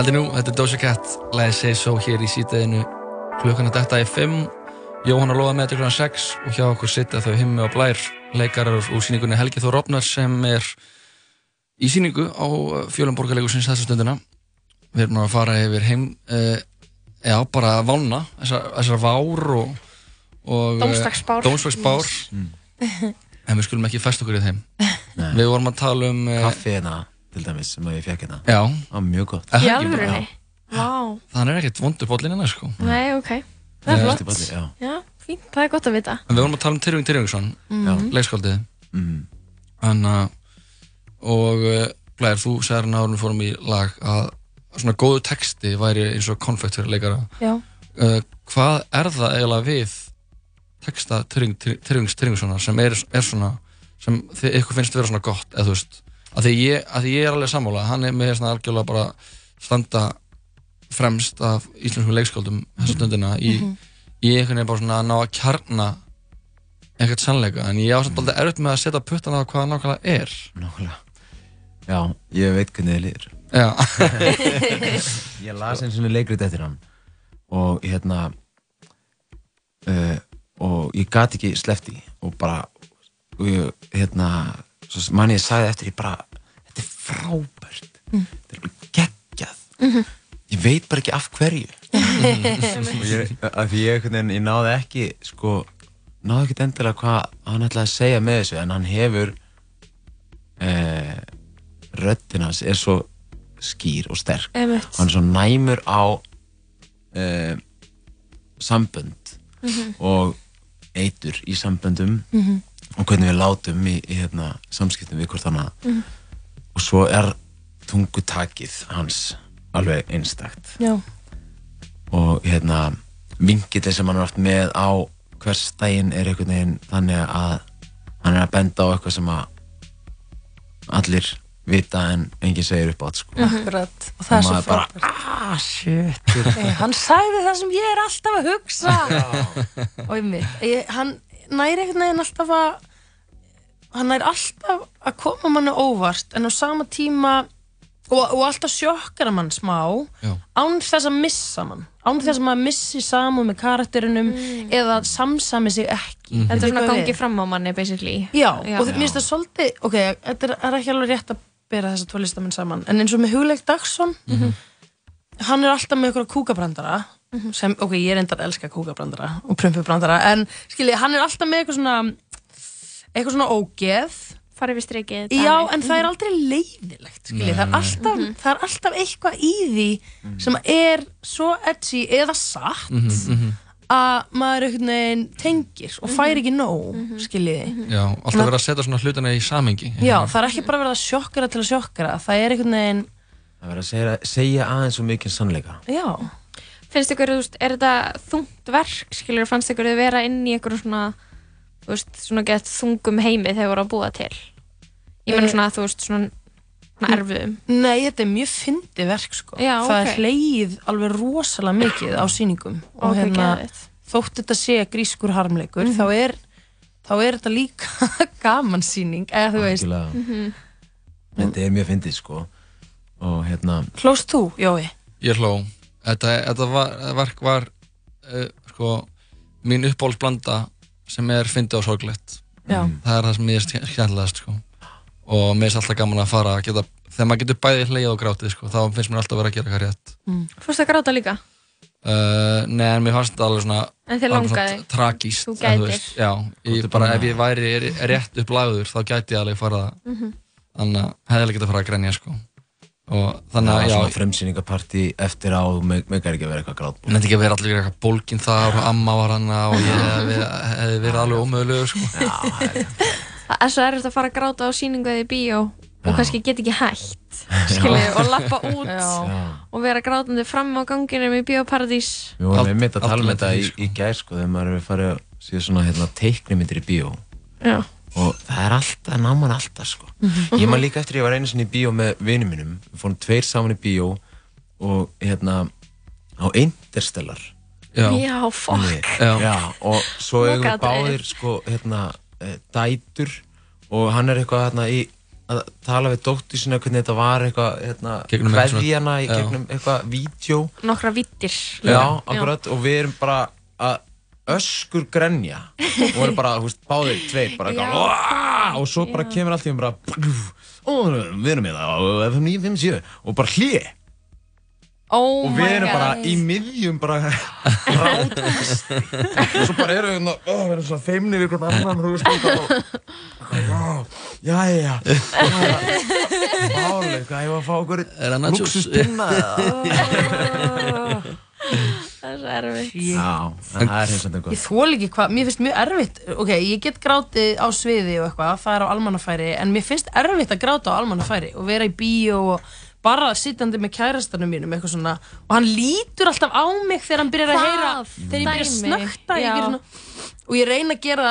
Heldur nú, þetta er Doja Cat, læði Say So hér í sítaðinu klukkan að detta í 5 Jóhann að loða með til klukkan 6 og hjá okkur sitja þau himmi og blær leikarar úr síningunni Helgi Þór Rofnar sem er í síningu á fjölumborgarleikusins þessu stundina. Við erum nú að fara yfir heim uh, já, bara að vána þessar, þessar vár og, og eh, Dómsdagsspár. Dómsdagsspár. en við skulum ekki fest okkur í þeim. Við vorum að tala um uh, Kaffi hérna, til dæmis, sem að ég fekk hérna. Já. Það var mjög gott. Í alvörinni? Vá. það er ekkert vondur bollin hennar sko Nei, ok. Það er flott. bolli, já. Já, fínt. Það er gott að vita. En við vorum að tala um Tyrfing Tyrfingsson, Mhm. leikskaldið. Mhm. Þannig að, og uh, Blær, þú segir hérna árum við fórum í lag að svona góðu texti væri eins og konfekt fyrir leikara. Já. Uh, hvað er það eiginlega við texta Tyrfings Tyrfingssonar sem er, er svona, sem þið, ykkur finnst vera svona gott, eða þú veist, að því ég, að því ég er alveg sammála, hann er með svona algjörlega bara standa fremst af íslenskum leikskáldum þessa stundina. Í, Mhm. í einhvern veginn bara svona að ná að kjarna eitthvað sannleika, en ég á samt aldrei erfitt með að setja puttan á hvað nákvæmlega er. Nákvæmlega. Já, ég veit hvernig þið líður. Já. Ég las eins og leikrit eftir hann og hérna uh, og ég gat ekki slefti og bara og ég, hérna svo manni ég sagði eftir ég bara þetta er frábært Mm. þetta er alveg geggjað Mhm. ég veit bara ekki af hverju ég, af því ég, ég náði ekki sko, náði ekki endilega hvað hann ætlaði að segja með þessu en hann hefur eh, röddinn hans er svo skýr og sterk Einmitt. hann er svo næmur á eh, sambönd Mhm. og eitur í samböndum Mhm. Og hvernig við látum í, í hérna, samskiptum við hvort annað Mhm. og svo er tungutakið hans alveg einstakt Já. og hérna vingillin sem hann er oft með á hvers daginn er einhvern veginn þannig að hann er að benda á eitthvað sem að allir vita en enginn segir upp átt sko. Akkurat. Og það er svo frábært. ah, shit Hey, hann sagði það sem ég er alltaf að hugsa og ég mitt hann næri einhvern veginn alltaf að hann næri alltaf að koma manni óvart en á sama tíma og, og alltaf sjokkara mann smá Já. án þess að missa mann án þess að maður missi saman með karakterinum eða samsami sig ekki Mm. Þetta er svona gangi fram á manni, basically. Já, Já. og mér finnst það svolítið, ok, þetta er, er ekki alveg rétt að bera þessa tvo listamenn saman, en eins og með Hugleik Dagsson, hann er alltaf með eitthvað kúkabrandara, sem, ok, ég er endar að elska kúkabrandara og prumpubrandara, en skilji, hann er alltaf með eitthvað svona, eitthvað svona ógeð, farið við strikið Já, en það er Mhm. aldrei leiðilegt skilji, það, er alltaf, Mhm. það er alltaf eitthvað í því sem er svo edgy eða satt Mhm, mhm. að maður einhvern veginn tengir og fær ekki nóg, Mhm. skiljiði. Já, alltaf verið að setja svona hlutina í samengi Já, það er ekki bara verið að sjokkara til að sjokkara, það er einhvern veginn, Það verður að segja, segja aðeins svo mikið sannleika. já. Finnst ykkur, þú veist, er þetta þungt verk, skilur, fannst ykkur þið vera inn í einhverjum svona, þú veist, svona gett þungum heimi þegar þið voru að búa til? Ég meina Eh, svona, þú veist, svona, svona erfiðum. Nei, þetta er mjög fyndi verk sko. Já, það ok. er hleyið alveg rosalega mikið á sýningum og Ok, hérna, þótt þetta sé grískur harmleikur Mhm. þá, er, þá er þetta líka gaman sýning eða þú veist Algjörlega. Mhm. Þetta er mjög fyndið sko. Og hérna, Hlóst þú, Jói? Ég hló Þetta, þetta var, verk var uh, sko, mín uppbólsblanda sem er fyndið og sorglegt Já. Það er það sem ég er skemmtilegast sko. og mér er alltaf gaman að fara að geta, þegar maður getur bæði hleið og grátið sko, þá finnst mér alltaf að vera að gera eitthvað rétt Mm. Fórst að gráta líka? uh, Nei, en mér fannst þetta alveg svona En alveg langaði? svona tragíst Þú gætir? veist, Já, ég bara ef ég væri rétt upp lagður þá gæti ég alveg fara Mhm. þannig að hefði alveg getað að fara að grenja sko. Og þannig að já, svona fremsýningapartí eftir á, og meg, meg er ekki að vera eitthvað. Hún hefði ekki verið allir eitthvað bólginn þar og amma var hana og ég hefði verið, verið alveg ómögulegur sko. Það er svo erfitt að fara að gráta á sýningu eða í bíó og kannski get ekki hægt, skilju, og lappa út Já. og vera grátandi fram á ganginum í bíóparadís. Við vorum einmitt að tala um með þetta í, því, í gær sko, þegar maður er farið að síða svona hérna, teiknimyndir í bíó. Já. Og það er alltaf, ná mann alltaf sko. Mhm. Ég man líka eftir ég var einu sinni í bíó með vinum mínum. Við fórum tveir saman í bíó og hérna á Interstellar. Já. Já, fuck. Já. Já, og svo eigum við báðir sko, hérna, eh, dætur og hann er eitthvað hérna í að tala við dóttur sinna hvernig þetta var eitthvað, hérna, kveðjana í Já. gegnum eitthvað vídeo. Nokkra vittir. Já, akkurat, og við erum bara að öskur grenja. Og við erum bara, þú veist, báðir tveir bara eitthvað, og svo bara kemur allt í um bara og við erum hérna á FM 957 og bara hlið Oh og við erum bara í miðjum bara grátast og svo bara erum við hérna, ó, við erum svona feimni við hvern annan, þú veist, og bara já, já, já. Málega, hvað, ég var að fá okkur Er það nachos? luxuspinna Það er erfitt. Já, en það er hins vegar Ég þól ekki hvað, mér finnst mjög erfitt. Ok, ég get grátið á sviði og eitthvað það er á almannafæri, en mér finnst erfitt að gráta á almannafæri og vera í bíó og bara sittandi með kærastanum mínum eitthvað svona, og hann lítur alltaf á mig þegar hann byrjar að Það heyra þegar ég byrja að snökta ég og ég reyna að gera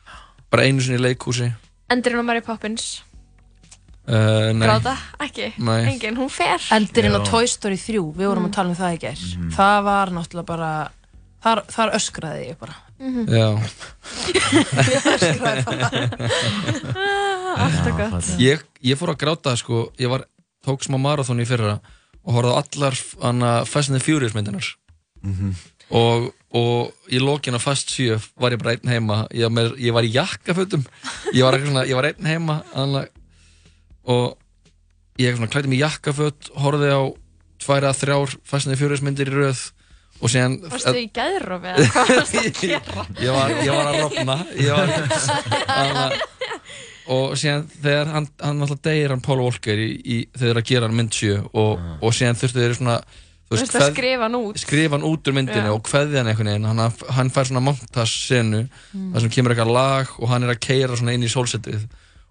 bara Já. Já, Já, einu sinni í leikhúsi. Endurinn á Mary Poppins? Uh, nei. Gráta, ekki, Nei. engin, hún fer. Endurinn á Já. Toy Story 3, við vorum að tala um það í gær. Það var náttúrulega bara Þar, þar öskraði ég bara. Já, öskraði bara Alltaf gott. ég, ég fór að gráta sko, ég var, tók smá marathon í fyrra og horfði á allar hana, Fast and the Furious myndinar og, og í lokin á Fast 7 var ég bara einn heima. Ég, var með, ég var í jakkafötum. Ég var, svona, ég var einn heima og ég svona, klætti mig í jakkaföt horfði á tvær að þrjár Fast and the Furious myndir í röð og síðan Varstu í gæðrofi eða hvað varstu að gera? ég var, ég var að rofna. Ég var og síðan þegar hann, hann alltaf deyir hann Paul Walker í, í, þegar að gera hann mynd 7 og, og síðan þurftu þeir svona veist að skrifa hann út skrifa hann út úr myndinu Já. og kveðja hann einhvern veginn hann, hann fær svona montas senu Mm. þar sem kemur eitthvað lag og hann er að keira svona inn í sólsetið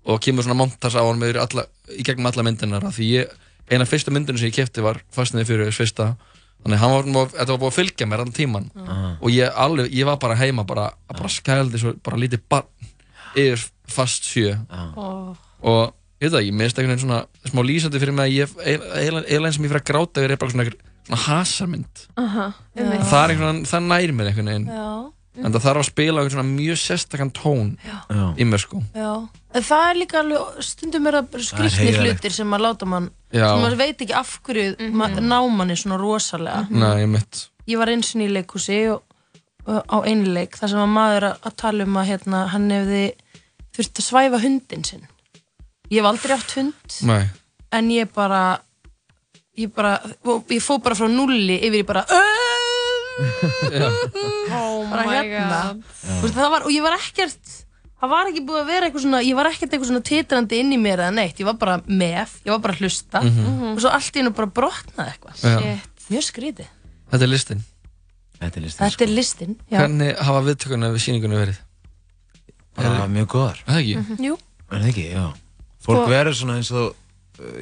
og kemur svona montas á hann með alla, í gegnum alla myndinar af því ég, eina fyrsta myndinu sem ég kefti var fastniði fyrir þess fyrsta þannig hann var, var, þetta var búið að fylgja mér allan tíman Ah. og ég, alveg, ég var bara heima bara, bara skældi svo bara lítið barn yfir fast sjö Ó. og ég veit það, ég minnst einhvern veginn svona smá lýsandi fyrir mig að ég eiginlega sem ég fyrir að gráta yfir er bara svona hasarmynd Aha, einmitt. það er það næri mér einhvern veginn Já. en það þarf að spila mjög sérstakann tón Já. í mér sko Já, en það er líka alveg, stundum er það heiðarlegt. hlutir sem að láta mann, Já. sem maður veit ekki af hverju mm ná manni svona rosalega. Nei, ég Ég var eins og í leikhúsi og, og uh, á einleik þar sem að maður er að, að tala um að hérna, hann hefði þurft að svæfa hundin sinn ég hef aldrei átt hund Nei. en ég bara ég bara, og ég fóð bara frá nulli yfir í bara Oh bara my hérna. God. Þú veist, það var, og ég var ekkert það var ekki búið að vera eitthvað svona ég var ekkert eitthvað svona titrandi inn í mér eða neitt. Ég var bara með, ég var bara að hlusta. Mhm. og svo allt í hennu bara brotnaði eitthvað. Mjög skrítið. Þetta er listin. Þetta er listin þetta er listin já. Hvernig hafa viðtökuna við síningunni verið? Bara mjög góðar. Er Það ekki? Mhm. Jú. Er það ekki, já. Fólk Og- verður svona eins og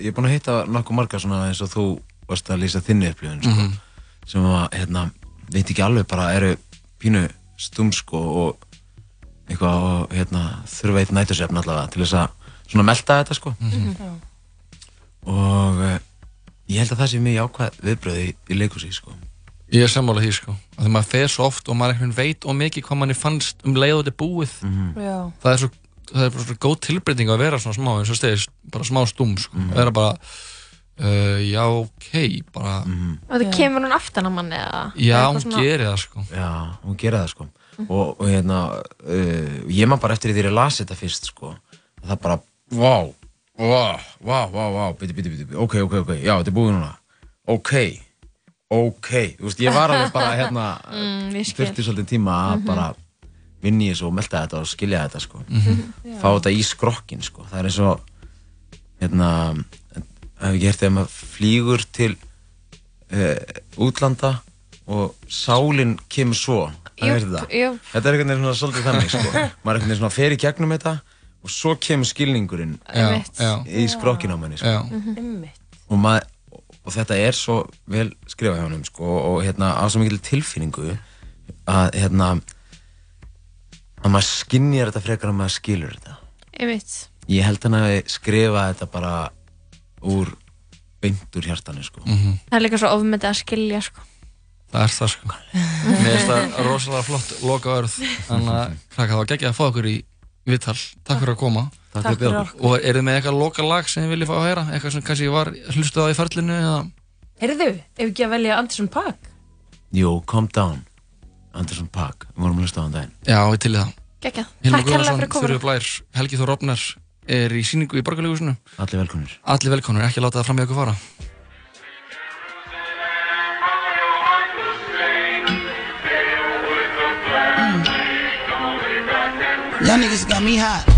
Ég er búin að hitta nokkuð marga svona eins og þú varst að lýsa þinni upplifun sko, Mhm. sem að, hérna, veit ekki alveg bara eru pínu stum sko og eitthvað og hérna þurfa eitt nætursefn allavega til þess að svona melta þetta sko. Mhm. og uh, ég held að það sé mjög jákvæð viðbröð í, í leikúsi sko. Ég er sammála því sko. Að Þegar maður fer svo oft og maður veit og mikið hvað manni fannst um leið og þetta búið. Já. Það er svo það er bara svo góð tilbreyting að vera svona smá eins og stegis, bara smá stúm sko. Mhm. vera bara uh, já ok, bara Og það kemur hún aftan á manni eða? já, hún svona- gerir það sko. Já, hún gerir það sko. Og, og hérna uh, ég man bara eftir því þegar ég las þetta fyrst sko. Að það bara, vá vá, vá, vá, vá, biti, biti, biti ok, ok, ok, já, þetta er búið núna. Ok, ok. Þú veist, ég var alveg bara hérna Mm, þurfti svolítið tíma að Mhm. Bara vinni þessu og melta þetta og skilja þetta sko Mhm. fá þetta í skrokkin sko það er eins og hérna, hef ekki hert þegar maður flýgur til uh, útlanda og sálinn kemur svo Jú, Það er það. jú. Þetta er einhvern veginn svona svolítið þannig sko. maður er einhvern veginn svona fer í gegnum þetta og svo kemur skilningurinn Já, Einmitt. já. í skrokkin á manni sko. Já. Einmitt. og, maður, og þetta er svo vel skrifað hjá honum sko, og hérna á svo mikil tilfinningu að hérna að maður skinnjar þetta frekar að maður skilur þetta Einmitt. ég held hann að skrifa þetta bara úr beint úr hjartanu sko. Mhm. Það er líka svo ofmyndið að skilja sko. Það er það sko Mér finnst það rosalega flott loka örð Þannig að krakka það var geggjað að fá okkur í viðtal Takk fyrir að koma Takk fyrir að bjóða okkur. Og er þið með eitthvað loka lag sem þið viljið fá að heyra? Eitthvað sem kannski var hlustuð á í ferlinu eða Heyrðu, ef ekki að velja Anderson Paak Jú, Calm Down Anderson Paak, við vorum að hlusta á hann daginn Já, við til það. Hilmar Takk Guðnason, fyrir. Þurfi Blær, Helgi Þór Rofnar er í síningu í Borgarleigusinu Allir velkonir Allir velkonir, ekki láta það fram í okkur fara Y'all niggas got me hot.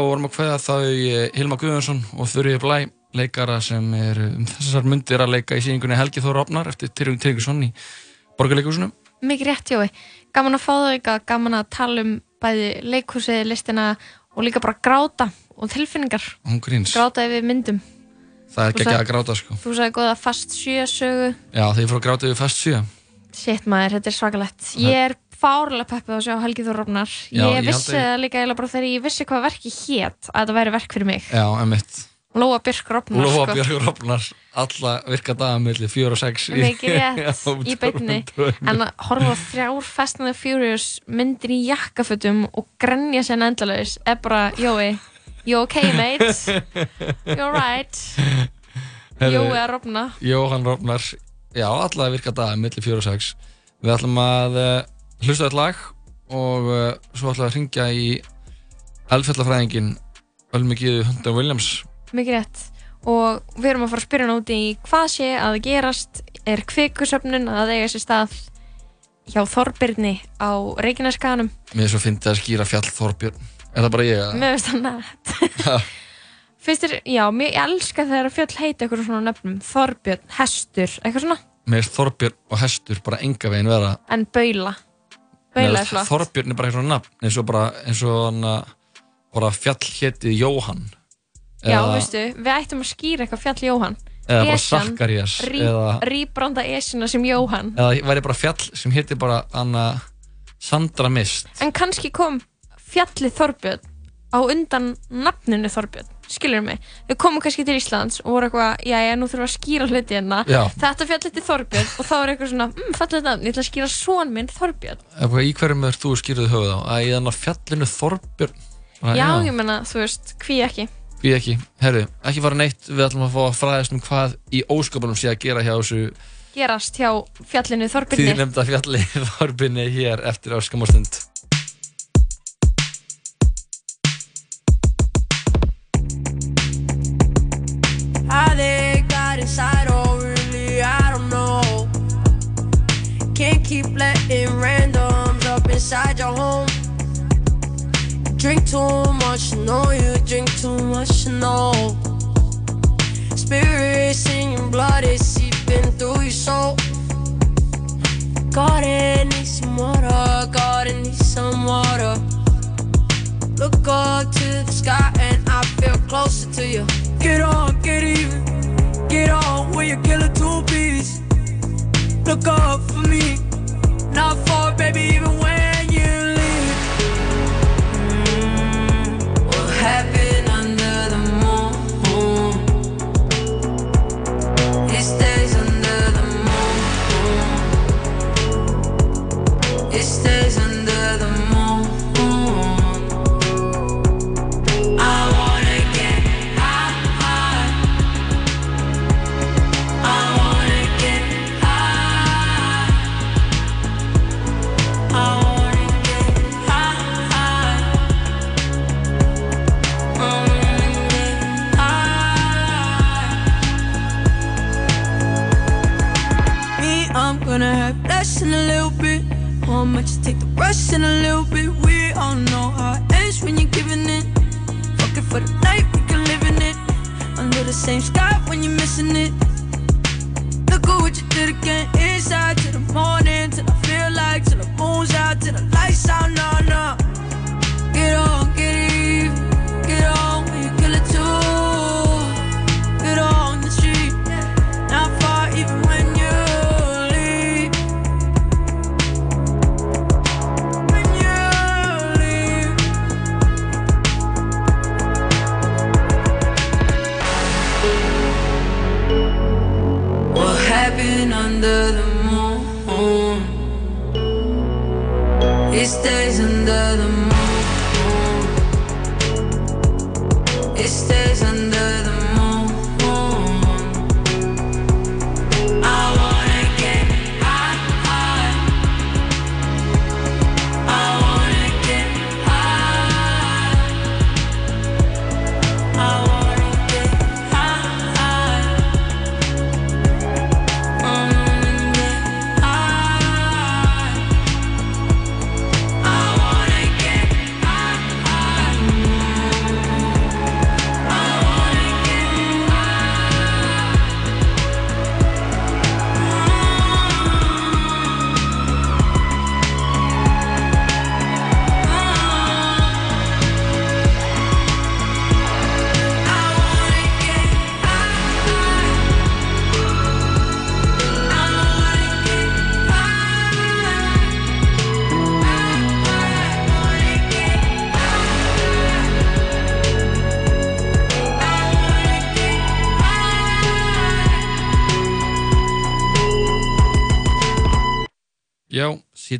Og vorum að kveða þau eh, Hilma Guðjónsson og Þurrið Blæ leikara sem er um þessar myndir að leika í síningunni Helgi Þór Opnar eftir Tyrjung Tyrjungsson í Borgarleikursinu Mikið rétt, Jói. Gaman að fá þau eitthvað, gaman að tala um bæði leikhúsið, listina og líka bara gráta og tilfinningar. Gráta yfir myndum. það er ekki að gráta sko Þú sagði góða fast sjö sögu. Já, þegar ég fór að gráta yfir fast sjö Shit maður, þetta er svakalegt. Ég er fárlega peppið að sjá Helgi Þór Rofnar. Já, Ég ég vissi það líka eiginlega bara þegar ég vissi hvað verki hét að þetta væri verk fyrir mig. Já, emitt Lóa Björk Rofnar. Lóa sko. Björg Rofnar alla virka daga milli fjóra og sex í- Mikið rétt í drömmu. En að horfa þrjár Fast and the Furious myndir í jakkafötum og grenja sér endalaus er bara, Jói, you okay mate? You're right. Jói að rofna. Jóhann Rofnar Já, alla virka daga milli fjóra og sex Við ætlum að uh, hlusta eitt lag og uh, svo ætlum við að ringja í eldfjallafræðingin Ölmi Gíðu Hundan Williams Mikið rétt. Og við erum að fara að spyrja hann út í hvað sé að gerast, er kvikusöfnun að eiga sér stað hjá Þorbirni á Reykjaneskanum. Mér er svo fyndið að skýra fjall Þorbjörn Er það bara ég? eða? Mér finnst það nætt. Þér, já, mér ég elska þegar að fjöll heita eitthvað svona nöfnum Þorbjörn, Hestur, eitthvað svona Mér er Þorbjörn og Hestur bara enga veginn vera En Baula Baula er flott. Þorbjörn er bara eitthvað nafn eins og bara, eins og hann að bara fjall héti Jóhann. Já, Eða- veistu, við ættum að skýra eitthvað fjall Jóhann. Eða bara Esjan, Sakkarías, rí- Rýbranda esjuna sem Jóhann. Eða væri bara fjall sem héti bara hann að Sandra Mist. En kannski kom fjallið Þorbjörn á undan nafninu Þorbjörn skilur mig, við komum kannski til Íslands og voru eitthvað, já, já, nú þurfum við að skýra hluti hérna. Já. þetta fjallið til Þorbjörn og þá er eitthvað svona, mm, fallið nafn, ég ætla að skýra son minn Þorbjörn. Ef- Í hverjum er þú skýrðið höfuð á? Að í þannig fjallinu Þorbjörn? Já, ég menna, þú veist, hví ekki? Við ekki, herru, ekki fara neitt Við ætlum að fá að fræðast um hvað í ósköpunum sé að gera hjá þessu gerast hjá fjallinu Þorbjörni Því nefnda fjalli Þorbjörni hér eftir áskamastund They got inside, oh really, I don't know. Can't keep letting randoms up inside your home. Drink too much, you know you drink too much, you know. Spirits in your blood is seeping through your soul. Garden needs some water, garden needs some water. Look up to the sky and I feel closer to you. Get on, get even. Get on with your killer two piece. Look up for me. Not far, baby, even when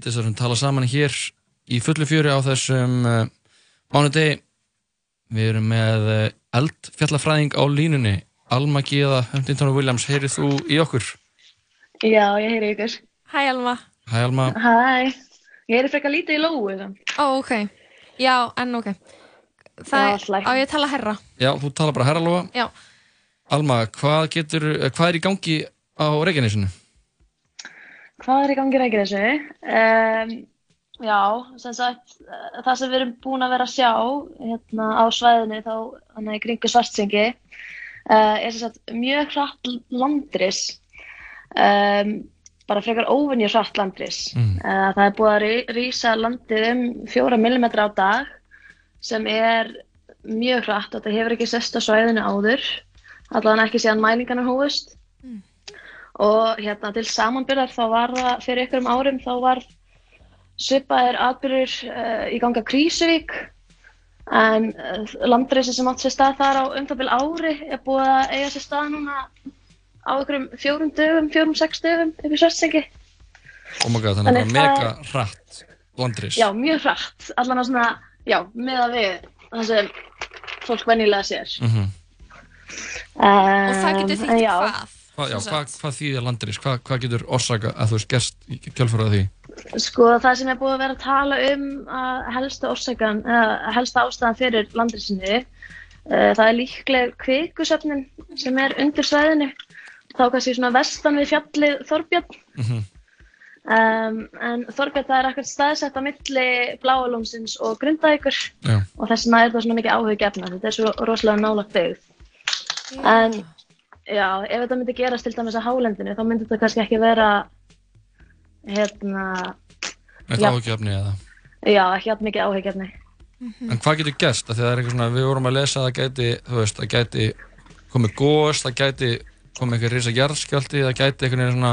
sýttis að við tala saman hér í fullu fjöri á þessum uh, mánudegi. Við erum með uh, eldfjallafræðing á línunni. Alma Gíða, Huntington Williams, heyrið þú í okkur? Já, ég heyri ykkur. Hæ Alma Hæ Alma. Hæ. Ég heyri frekar lítið í lóu þann. Ó, ok, já, en ok Það Já, er, á ég tala herra Já, þú tala bara herralóa. Já, Alma, hvað, getur, eh, hvað er í gangi á Reykjanesinu? Hvað er í gangi rækir þessu? Um, Já, sem sagt, eh, það sem við erum búin að vera að sjá hérna á svæðinu þá þannig í kringu svartsengi uh, er sem sagt mjög hratt landris um, bara frekar óvinni hratt landris Mm. uh, það er búið að rísa landið um fjóra millimetra á dag sem er mjög hratt og þetta hefur ekki sest á svæðinu áður allavega ekki síðan mælingarnar hófust og hérna til samanbyrðar þá var það fyrir ykkurum árum þá var svipaðir atbyrður uh, í ganga Krísuvík en uh, landreysi sem átt sér stað þar á um það bil ári er búið að eiga sér stað núna á ykkurum fjórum dögum, fjórum, sex dögum upp í Svartsengi. Oh my god, þannig bara það- mega hratt landris. Já, mjög hratt, allan á svona, já, með að við það sem fólk venjulega sér. Mm Um, Og það getur en þýtt hvað? Hvað, já, hvað, hvað þýðir landris? Hvað, hvað getur orsaka að þú veist gerst í kjálfara því? Sko það sem er búið að vera að tala um að helsta orsakan, eða helsta ástæðan fyrir landrisinni, uh, það er líkleg kvikusöfnin sem er undir svæðinu, þá kannski svona vestan við fjallið Þorbjörn, um, en Þorbjörn það er ekkert staðsett á milli Bláalónsins og Grindavíkur Já. og þess vegna er það svona mikið áhugjefna, þetta er svo rosalega nálagt byggð. En já, ef þetta myndi gerast til dæmis á hálendinu, þá myndi þetta kannski ekki vera, hérna, Eitt áhugjefni eða? Já, ekki átt mikið áhyggjafni. En hvað getur Því það er eitthvað svona, við vorum að lesa að það gæti, þú veist, það gæti komið gós, það gæti komið eitthvað risa jarðskjálti, það gæti eitthvað svona,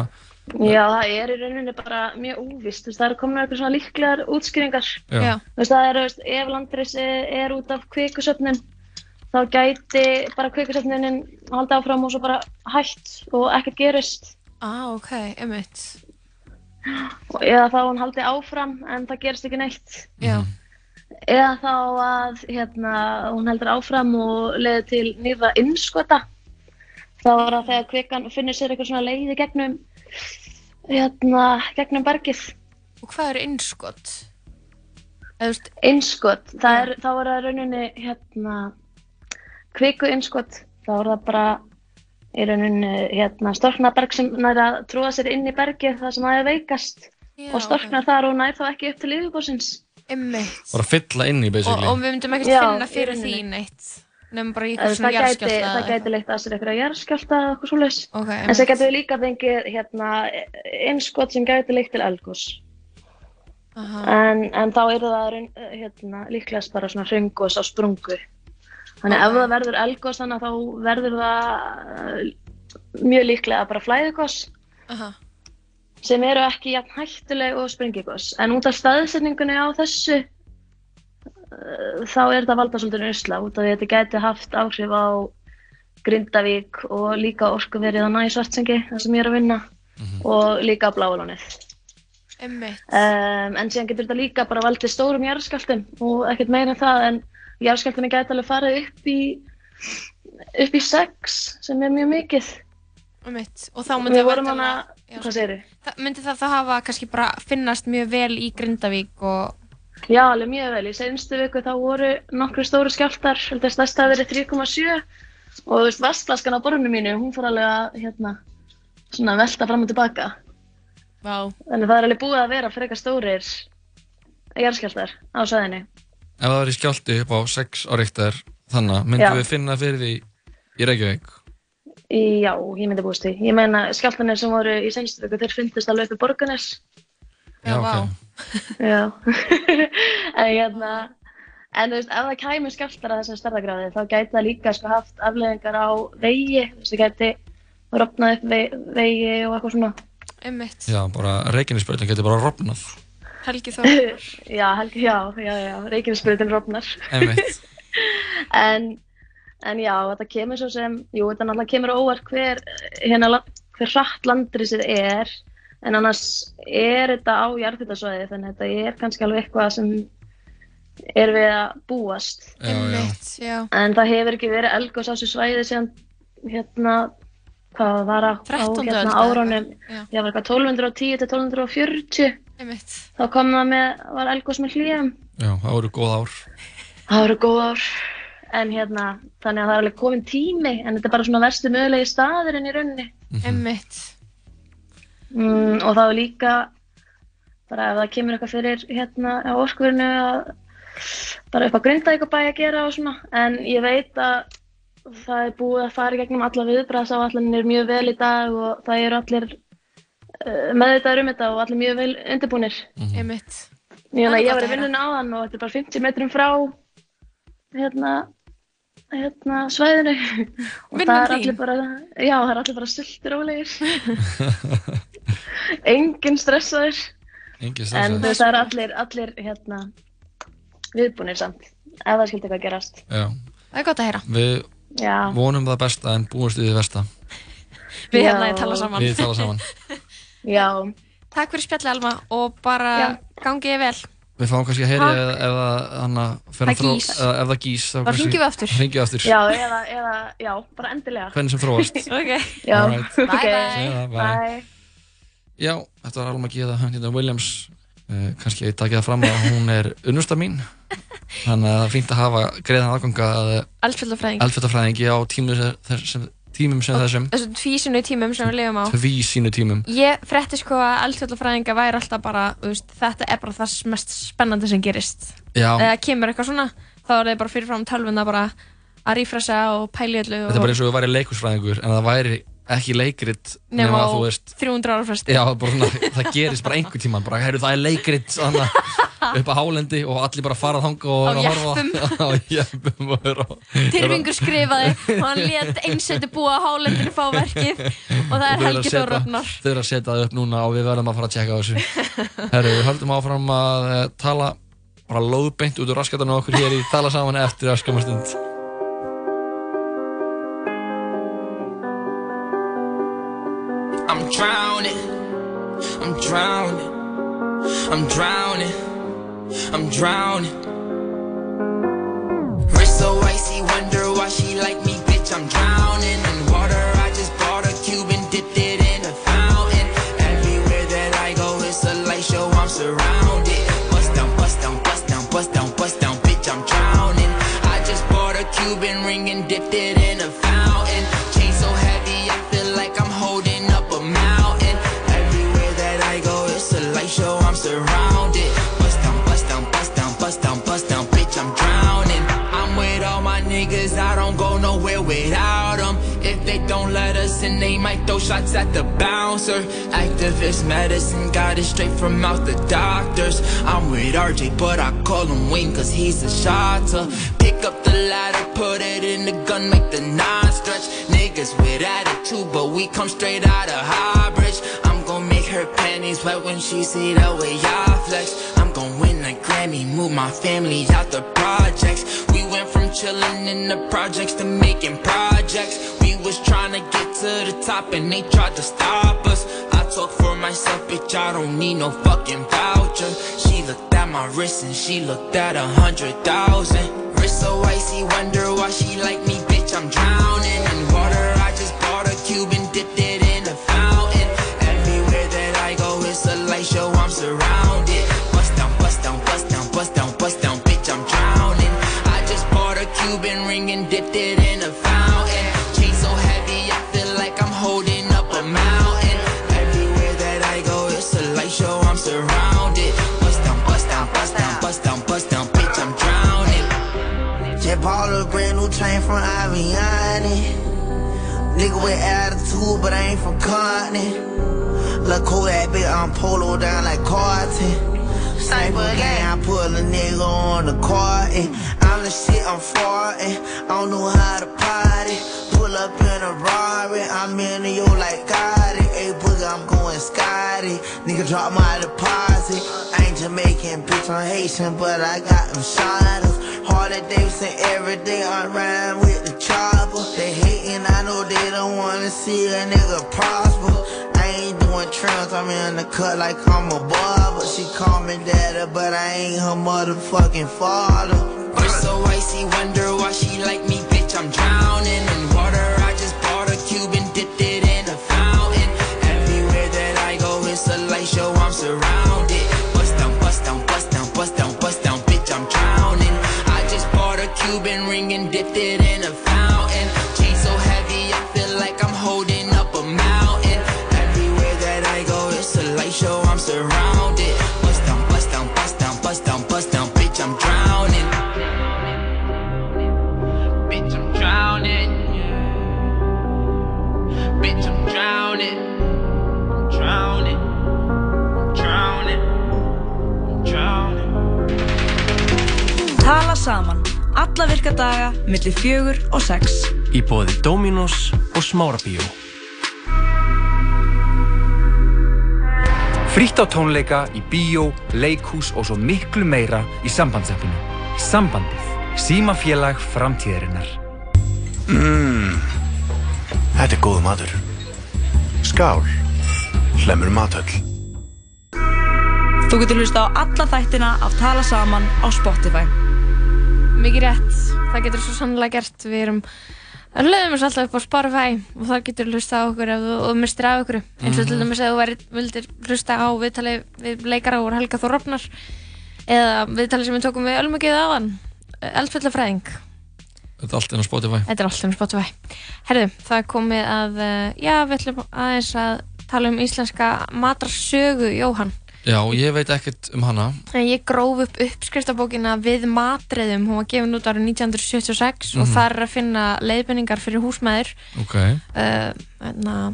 Já, það er í rauninni bara mjög úvist. Þú veist, það eru komin eitthvað svona líklegar útskýringar. Já. Já. Þú veist, það er, þú veist, ef landrisi er út af kvikusöfnin, þá gæti bara kvikusöfnin halda áfram og svo bara hætt og ekkert gerist. Ah, ok, emitt. Eða þá hún haldi áfram en það gerist ekki neitt. Já. Eða þá að hérna, hún heldur áfram og leiði til nýra innskota. Þá er það þegar kvikan finnir sér eitthvað svona leiði gegnum, hérna, gegnum bergið. Og hvað er það er, þá er það rauninni hérna, kviku innskot, þá er það bara í rauninni hérna, storknaberg sem nær að trúa sér inn í bergið þar sem það er veikast Já, og storknar þar og nær þá ekki upp til yfirbórsins. Einmitt. bara fylla inn í og, basically. og við myndum ekkert finna fyrir því neitt. Nefnum bara eitthvað svona gæti, jarðskjálta. það gæti leitt að sér eitthvað jarðskjálta eða eitthvað svoleiðis. Ok, en það getur líka fengið hérna, innskot sem gæti leitt til eldgós. Aha. En, en þá eru það raun- hérna, líklegast bara svona hraungos á sprungu. Þannig ef það verður eldgós þannig að þá verður það uh, mjög líklega bara flæðigos Aha. sem eru ekki jafn hættuleg og springigos. En út af staðsetningunni á þessu uh, þá er þetta valda svolítið usla út af því að þetta gæti haft áhrif á Grindavík og líka orkuverið á næ svartsengi þar sem ég er að vinna og líka á Bláalónið. Einmitt. Um, en síðan getur þetta líka bara valdið stórum jarðskjálftum og ekkert meira en það en jarðskjálftunni gæti alveg farið upp í upp í sex sem er mjög mikið. Og þá myndi Við það? Það myndi það hafa kannski bara finnast mjög vel í Grindavík og Já, alveg mjög vel. Í seinstu viku þá voru nokkru stóru skjálftar, held að stærsta hafi verið 3,7 og þú veist, vastflaskan á borðinu mínu, hún fór alveg að hérna, svona velta fram og tilbaka. Vá. Þannig það er alveg búið að vera frekar stórir jarðskjálftar á sæðinu. Ef það er í skjálti upp á 6 áreiktar þannig, Já. myndum við finna fyrir því í Reykjavík? Já, ég myndi búist því. Ég meina, skjáltanir sem voru í seinstu viku, þeir fyndist alveg upp í Borganes. Já, ok. Já. en hérna, en þú veist, ef það kæmi skjáltar að þessum stærðagráði, þá gæti það líka sko haft afleðingar á vegi, þú veist, það gæti rofnað upp vegi, og eitthvað svona. Einmitt. Já, bara Reykjanesbreytin getur bara rofnað. Helgi Þór. já, Helgi, já, já, já, Reykjanesbyrðin rofnar. Einmitt. en, en já, þetta kemur svo sem, jú, þetta náttúrulega kemur á óvart hver, hérna, hver hratt landrisið er, en annars er þetta á jarðhitasvæði, þannig að þetta er kannski alveg eitthvað sem er við að búast. Já, já. En það hefur ekki verið eldgós á þessu svæði síðan, hérna, hvað var á, á 13. öld hérna, já. já, var eitthvað 1210 til 1240, Einmitt. þá kom það með, var eldgós með hlýjum. Já, það voru góð ár. Það voru góð ár, en hérna, þannig að það er alveg komin tími, en þetta er bara svona verstu mögulegi staðurinn í rauninni. Einmitt. Mm, og það er líka, bara ef það kemur eitthvað fyrir hérna á orkuverinu að bara upp á Grindavík bæ að gera og svona en ég veit að það er búið að fara í gegnum alla viðbræðsáallanir mjög vel í dag og það eru allir meðvitaður um þetta og allir mjög vel undirbúnir Einmitt. Ég, Það var í vinnunni áðan og þetta er bara 50 metrum frá hérna, hérna svæðinu og það er allir bara já, það er allir bara sultur ólegir engin stressaður Engin en stressaður. veist, það er allir, allir hérna, viðbúnir samt ef það skildi eitthvað gerast Já. Það er gott að heyra. Við Já. vonum það besta en búumst við því versta. Við Já. hérna að tala saman. Við tala saman. Já. Takk fyrir spjalli Alma og bara gangi ég vel. Við fáum kannski að heyra ef, ef að eða ef það gís. þá hringjum við aftur. Hringjum við aftur. já, eða, eða, já, bara endilega Hvernig sem þróast. ok, já, ok, Segðu það, bye. bye Já, þetta var Alma Gíða Huntington Williams. Uh, kannski ég takja það fram að hún er unnusta mín. Þannig að það er fínt að hafa greiðan aðganga að Eldfjallafræðing. eldfjöldafræðingi á tímum sem, þessum- tímum sem þessum. Þessum tvísinu tímum sem við lifum á. Tví sínu tímum. Ég frétti sko að eldfjallafræðinga væri alltaf bara, veist, þetta er bara það mest spennandi sem gerist. Já. Eða kemur eitthvað svona, þá er það bara fyrirfram tölvuna bara að rífrasa og pæli öllu. Þetta er bara eins og þú væri leikusfræðingur en það væri ekki leikrit nema á að þú veist 300 ára fresti. Já, svona, það gerist bara einhver tíma bara, heyrðu, það er leikrit þarna, upp á hálendi og allir bara fara þanga og Á vera að horfa á og að- Tyrfingur skrifaði og hann let einsætti búa á hálendinu fá verkið og það er Þau eru að Helgi setja- Þór Ragnar. Þau eru að setja það upp núna og við verðum að fara að tjekka þessu Herru, við höldum áfram að eh, tala bara lóðbeint út úr raskatunum okkur hér í tala saman eftir öskamastund I'm drowning. I'm drowning. I'm drowning. I'm drowning. Wrist so icy, wonder why she like me, bitch. I'm drowning in water. I just bought a cube and dipped it in a fountain. Everywhere that I go, it's a light show. I'm surrounded. Bust down, bust down, bust down, bust down, bust down, bitch. I'm drowning. I just bought a Cuban ring and dipped it in without them. If they don't let us in, they might throw shots at the bouncer. Activist medicine, got it straight from out the doctors. I'm with RJ, but I call him Wayne cause he's a shotter. Pick up the ladder, put it in the gun, make the nine stretch. Niggas with attitude, but we come straight out of Highbridge. I'm gon' make her panties wet when she see the way I flex. I'm gon' win a Grammy, move my family out the projects. Chillin' in the projects to making projects. We was tryna get to the top and they tried to stop us. I talk for myself, bitch, I don't need no fucking voucher. She looked at my wrist and she looked at a hundred thousand. Wrist so icy, wonder why she like me, bitch, I'm drowning Cuban ring and dipped it in a fountain. Chain so heavy, I feel like I'm holding up a mountain. Everywhere that I go, it's a light show, I'm surrounded. Bust down, bust down, bust down, bust down, bust down, bitch, I'm drowning. Just bought a brand new chain from Aviani. Nigga with attitude, but I ain't from Compton. Look cool that bitch, I'm polo down like Carton. Sniper gang, I put a nigga on the carton. I'm the shit, I'm farting. I don't know how to party. Pull up in a Rari, I'm in the yo like Gotti. Hey, boogie, I'm going Scotty. Nigga drop my deposit. I ain't Jamaican, bitch, I'm Haitian, but I got them shotters. Harley Davidson every day, I ride with the chopper. They hating, I know they don't wanna see a nigga prosper. I ain't doing trims, I'm in the cut like I'm a barber. She call me daddy, but I ain't her motherfucking father. Wrist so icy, wonder why she like me, bitch. I'm drowning in water. I just bought a cube and dipped it in a fountain. Everywhere that I go, it's a light show. I'm surrounded. Bust down, bust down, bust down, bust down, bust down, bitch. I'm drowning. I just bought a Cuban ring and dipped it in saman. Alla virka daga, millir fjögur og sex. Í bóði Dominos og Smárabíó. Frítt á tónleika í bíó, leikhús og svo miklu meira í sambandseppinu. Sambandið. Símafélag framtíðarinnar. Mmm, þetta er góð matur. Skál, hlemur matöll. Þú getur hlusta á alla þættina af Tala Saman á Spotify. Mikið rétt, það getur svo sannlega gert. Við erum, það lögum við alltaf upp á Spotify og þar getur hlusta á okkur ef þú mistir af okkur. Eins og til Mhm. dæmis ef þú væri, vildir hlusta á viðtali við leikara úr Helga Þór Rofnar eða viðtali sem við tókum við Ölmugið aðan Eldfjallafræðing. Þetta er allt inn á Spotify. Þetta er alltaf um Spotify. Herðu, það er komið að uh, já, við ætlum aðeins að tala um íslenska matrarsögu Jóhann Já, ég veit ekkert um hana. En Ég gróf upp uppskriftabókina við matreiðum, hún var gefin út árið 1976 og Mhm. þar er að finna leiðbenningar fyrir húsmæður. Ok. Uh, na,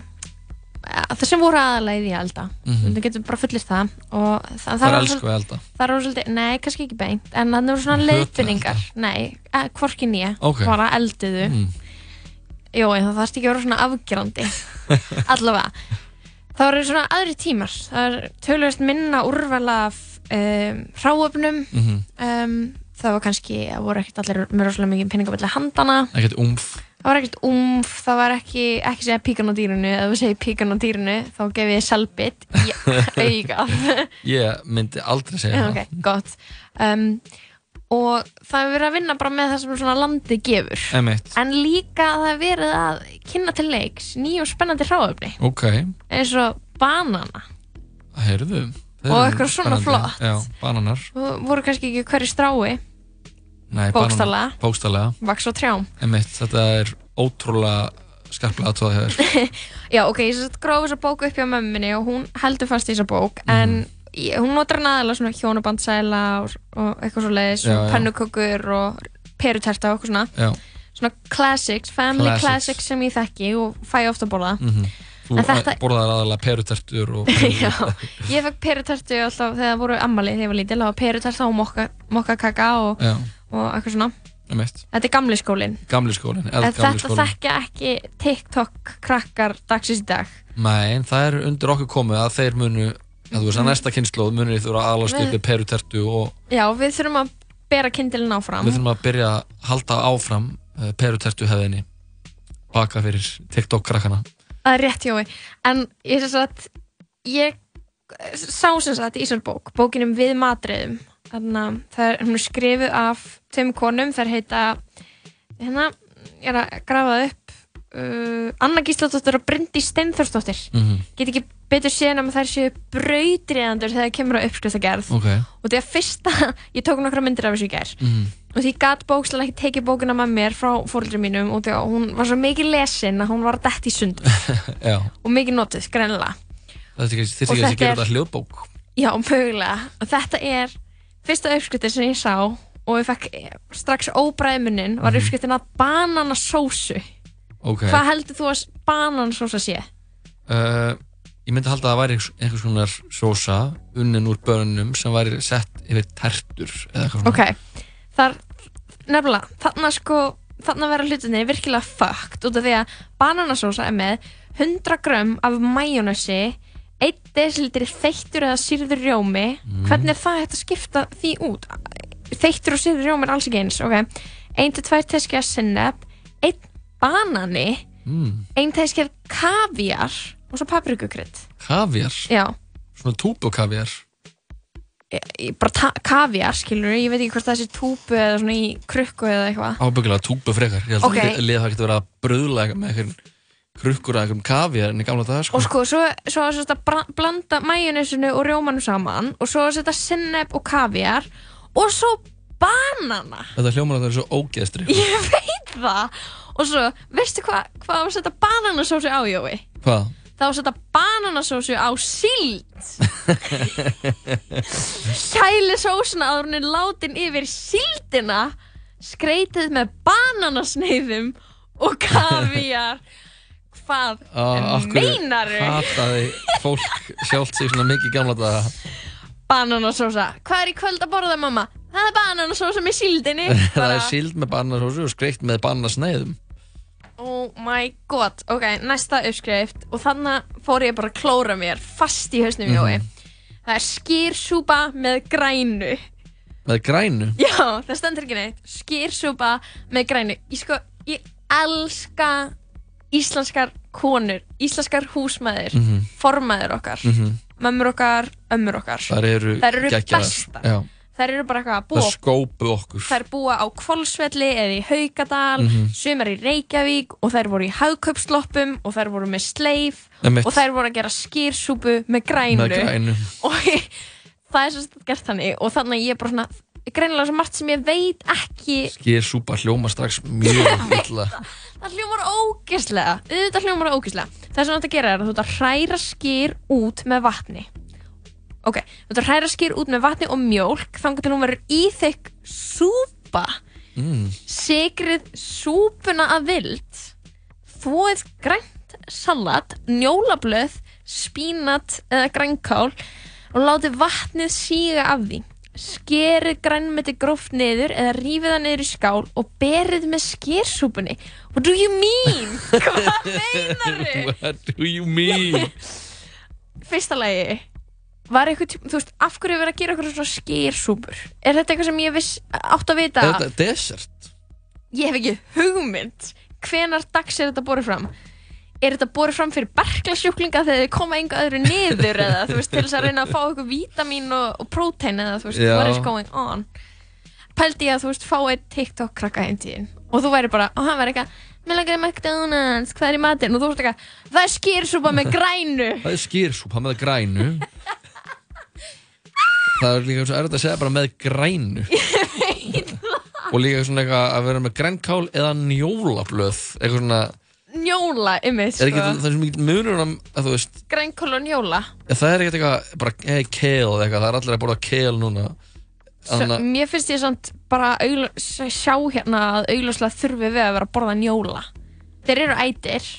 það sem voru aðalega í elda Mhm. við getum bara fullist það. Og það, Það er elsku elda. það er svolítið, nei, kannski ekki beint en það eru svona leiðbenningar nei, eh, hvorki nýja, Ok. bara eldiðu Mm. Jó, það þarf ekki að vera svona afgerandi. Allavega það voru svona aðri tímar. Það er tölvöld minna úrval af um, hráöfnum Mhm. um, það var kannski, það voru ekkert allir með rosalega mikið peningabelli handana Ekkert umf það var ekkert umf, það var ekki ekki segja píkan á dýrinu, ef þú segir píkan á dýrinu þá gef ég selbit í augað. Ég myndi aldrei segja það. ok, gott. Um, og það er verið að vinna bara með það sem svona landið gefur. Einmitt. en líka það er verið að kynna til leiks nýju og spennandi hráöfni Ok, eins og banana. Heyrðu þeir Og eitthvað svona spennandi. flott. Já, bananar. Og voru kannski ekki hverju strái. Bókstaflega vaks á trjám. Einmitt, þetta er ótrúlega skarplega aðtóða hjá þér. Já, ok, ég gróf þessa bók upp hjá mömminni og hún heldur fast í þessa bók en ég, hún notar hann aðalega svona hjónabandsæla og, og eitthvað svo leiðis Já, og peruterta og eitthvað svona. Já. svona classics, family Classics. classics, sem ég þekki og fæ ofta að borða. Mhm. Þú En þetta- borðaðar aðalega perutertur og Já, ég fekk perutertu alltaf þegar það voru ammali þegar ég var lítil og peruterta og mokka, mokkakaka og, og eitthvað svona. Einmitt. Þetta er gamli skólinn. Þetta þekkja ekki TikTok krakkar dagsins í dag. Nei, það er undir okkur komið að þeir munu að þú veist að næsta kynnslóð munir þú að alast Við- uppi perutertu og Já, við þurfum að bera kindilin áfram. Við þurfum að byrja að halda áfram uh, perutertu hefðinni. Baka fyrir TikTok krakkana. Það er rétt hjói En ég sem sagt Ég sá sem sagt í þessar bók Bókinum við matriðum Þannig að það er, hún er skrifuð af Tveim konum, þær heita Hérna, ég er að grafa það upp uh, Anna Gísladóttir og Bryndi Steinþórsdóttir. Mhm. Get ekki betur séð að þær séu brautriðandur þegar það kemur á uppskriftagerð. Ok. Og því að fyrsta, ég tók nokkra myndir af þessu í gær. Mhm. og því gat bókslega ekki tekið bókina með mér frá fóreldrum mínum og því að hún var svo mikið lesin að hún var dætt í sund. Og mikið notuð, greinilega. Það er ekki að gera er- þetta hljóðbók. Já, mögulega. Og þetta er fyrsta uppskriftin sem ég sá og ég fekk strax óbræði munnin var Mhm. uppskriftin að bananasósu. Ok. Hvað heldur þú að bananasósa sé? uh, Ég myndi halda að það væri einhvers- konar sósa unnin úr bönunum sem væri sett yfir tertur eða eitthvað svona Ok, þar nefnilega, þarna sko þarna vera hlutinni virkilega fucked út af því að bananasósa er með 100 grömm af majónesi 1 desilitri þeittur eða sýrður rjómi Mm. hvernig er það hægt að skipta því út þeittur og sýrður rjómi er alls ekki eins ok, 1-2 teskja sinneb 1 banani mm. 1 teskja kaviar og svo paprikukrydd Kaviar, já, svona túbókaviar ég- bara kaviar skilur, ég veit ekki hvort það sé túpu eða svona í krukku eða eitthvað. Ábyggilega túbu frekar. Ég held Ok. að það getur verið að bröðlega með einhvern krukkur að einhverjum kaviar en í gamla dag sko. og sko, svo, svo að bra- blanda majónesinu og rjómanu saman og svo að setja sinneb og kaviar og svo banana. Þetta hljómar að það er svo ógeðstri. Ég veit það. Og svo, veistu hvað á að setja bananasósu á, Jói? Hvað? Það á að setja bananasósu á síld. Kæli sósuna en hún er látin yfir síldina skreitið með bananasneiðum og kaviar hvað af hverju meinaru? Hataði fólk sjálft sig svona mikið gamla daga? Bananasósa. Hvað er í kvöld að borða mamma? Það er bananasósa með síldinni. Það er síld með bananasósu og skreikt með bananasneiðum Oh my god, ok, næsta uppskrift. Og þannig fór ég bara að klóra mér fast í hausnum Mhm. Jói. Það er skýrsúpa með grænu. Með grænu? Já, það stendur ekki neitt. Skýrsúpa með grænu. Ég sko, ég elska íslenskar konur Íslenskar húsmæður Mhm. Formæður okkar Mhm. Mömmur okkar, ömmur okkar. Þar eru, Þær eru bestar. Já. Þær eru bara eitthvað að það búa skópu okkur. Þær búa á Kvolsvelli eða í Haugadal, Mhm. sumar í Reykjavík og þær voru í hagkaupsloppum og þær voru með sleif og þær voru að gera skýrsúpu með grænu, með grænu. Og ég, það er svo stund gert þannig og þannig að ég er bara svona greinilega svo margt sem ég veit ekki skýr súpa hljóma strax mjög illa. það. Hljómar ógeðslega auðvitað hljómar það ógeðslega. Það sem þú ert að gera er að þú ert að hræra skýr út með vatni ok, þú ert að hræra skýr út með vatni og mjólk þannig til hún verður íþykk súpa. Mm. sigrið súpuna að vild þvóið grænt salat njólablöð, spínat eða grænkál og látið vatnið síga af því. Skerið grænmeti gróft niður eða rífið það niður í skál og berið með skersúpunni. What do you mean? Hvað meinar what do you mean? Fyrsta lagi Var eitthvað, tím- þú veist, af hverju er verið að gera eitthvað svona skersúpur? Er þetta eitthvað sem ég viss, átt að vita er þetta desert ég hef ekki hugmynd. Hvenar dags er þetta borið fram? Er þetta borið fram fyrir berglasjúklinga þegar þið koma enga öðru niður eða þú veist til þess að reyna að fá eitthvað vítamin og, og prótein eða þú veist what is going on? Pældi ég að þú veist fá eitt TikTok krakka einn tíðin og þú væri bara og hann væri eitthvað mér langar í McDonalds hvað er í matinn? Og þú veist eitthvað það er skýrsúpa með grænu. Það er skýr súpa með grænu það er líka svo erfitt að segja bara með grænu. Og líka svona eitthvað að vera með grænkál eða njólablöð eitthvað svona njóla ymmið er ekki sko. það er sem ekki munur um að þú veist grænkól og njóla. Ja, það er eitthvað, bara hey, kale eitthvað, það er allir að borða kale núna. Svo, að, mér finnst ég samt bara augl, sjá hérna að augljóslega þurfi við að vera að borða njóla. Þeir eru ætir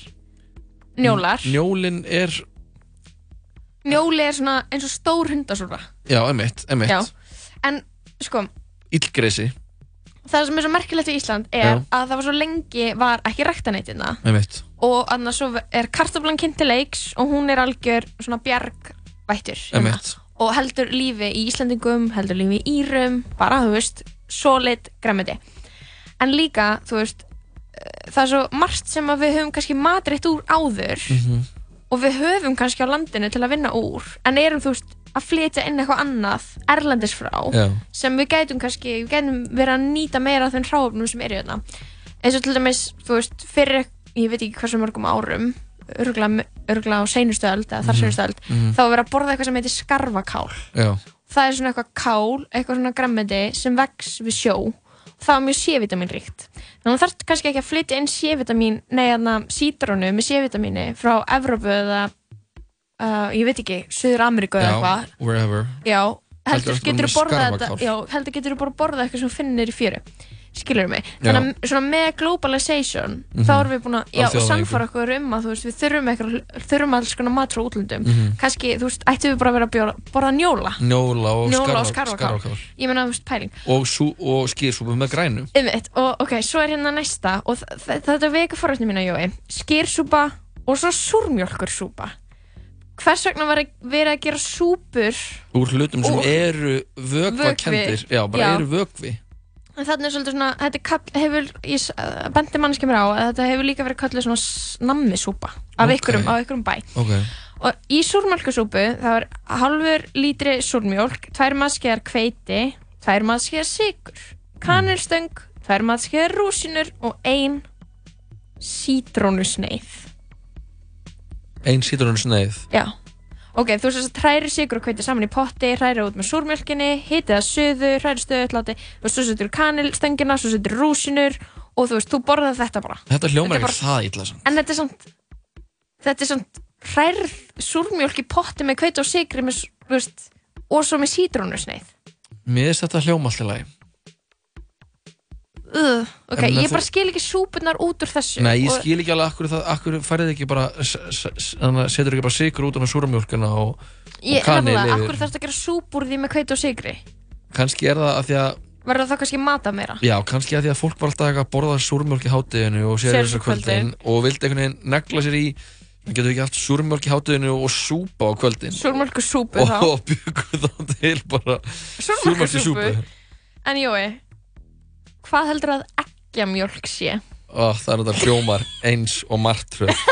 njólar. Njólin er, njóli er svona eins og stór hundasúra já, emitt, emitt Já. en sko Illgresi, það sem er svo merkilegt við Ísland er Já. að það var svo lengi var ekki ræktaneitina emitt og annars svo er kartaflan kynnt til leiks og hún er algjör svona bjargvættur hérna. Emitt, og heldur lífi í Íslandingum, heldur lífi í Írum, bara, þú veist, solid græmiti. En líka, þú veist, eh, það er svo margt sem við höfum kannski matreitt úr áður Mhm. Og við höfum kannski á landinu til að vinna úr, en erum, þú veist, að flytja inn eitthvað annað erlendis frá Já. sem við gætum kannski, við gætum verið að nýta meira af þeim hráöfnum sem eru hérna. Eins og til dæmis, þú veist, fyrir, ég veit ekki hversu mörgum árum, örgulega á seinustöld eða þar Mhm. seinustöld, Mhm. þá var verið að borða eitthvað sem heitir skarfakál já, það er svona eitthvað kál, eitthvað svona grammeti sem vex við sjó það er mjög C-vitamin ríkt. Þannig að það þarf kannski ekki að flytja inn C-vitamin nei, þarna sítrónu með C-vitamini frá Evrópu eða uh, ég veit ekki, Suður Ameríku eða eitthvað. wherever. Já, skarfakál? já, heldur getur þú borðað eitthvað sem finnir í fjöru skilur mig, þannig að svona með globalization Mhm. þá erum við búin að, já, sannfara okkur um að þú veist, við þurfum eitthvað, þurfum alls konar mat frá útlöndum, Mhm. kannski, þú veist, ættum við bara að vera að bjóra, borða njóla. Njóla og, og skarfakál. ég meina, þú veist, pæling. Og, og skýrsúpa með grænu. Einmitt, og ok, svo er hérna næsta og þetta veka forrætni mína, Jói. Skýrsúpa og svo súrmjölkursúpa hvers vegna verið að gera súpur úr hlutum sem eru vökvakendir já, bara eru vökvi en þarna er svolítið svona, þetta kall, hefur ég uh, bendi mannskja mér á að þetta hefur líka verið kallið svona nammisúpa af Ok. ykkurum, af ykkurum bæ. Ok, og í súrmjölkursúpu það er halvur lítri súrmjölk tvær maðskeiðar hveiti tvær maðskeiðar sigur kanilstöng, tvær maðskeiðar rúsinur og ein sítrónusneið. Ein sítrunum sneið Já, ok, þú sérst að hræri sigur og hveiti saman í potti, hræri út með súrmjölkinni, hitið að suðu, hræri stöðutláti, þú veist, svo setur kanilstöngina, svo setur rúsinur og þú veist, þú borðað þetta bara. þetta hljómar ekki það illa samt. En þetta er samt, þetta er samt hrærð súrmjölk í potti með hveiti og sigri með, þú veist, og svo með sítrónusneið. mér finnst þetta hljóma alltaf lagi uh, ok, En ég bara skil ekki súpunar út úr þessu Nei, ég og- skil ekki alveg akkur, það, akkur færið ekki bara setur ekki bara sigur út á súramjólkina og, og yfir akkur þarfst að gera súp úr því með hveit og sigri kannski er það að því að verður það kannski mata meira? Já, kannski að því að fólk var alltaf að borða súrmjólk í hátteginu og sér svo kvöldin. og vildi einhvern veginn negla sér í við getum ekki haft súrmjólk í hátteginu og súpa á kvöldin. Súrmjölku súpu og, þá. og byggu þá til bara súrmjólk í súpu. en jói, hvað heldur að eggjamjólk sé? Ó, það er þetta hljómar eins og martröð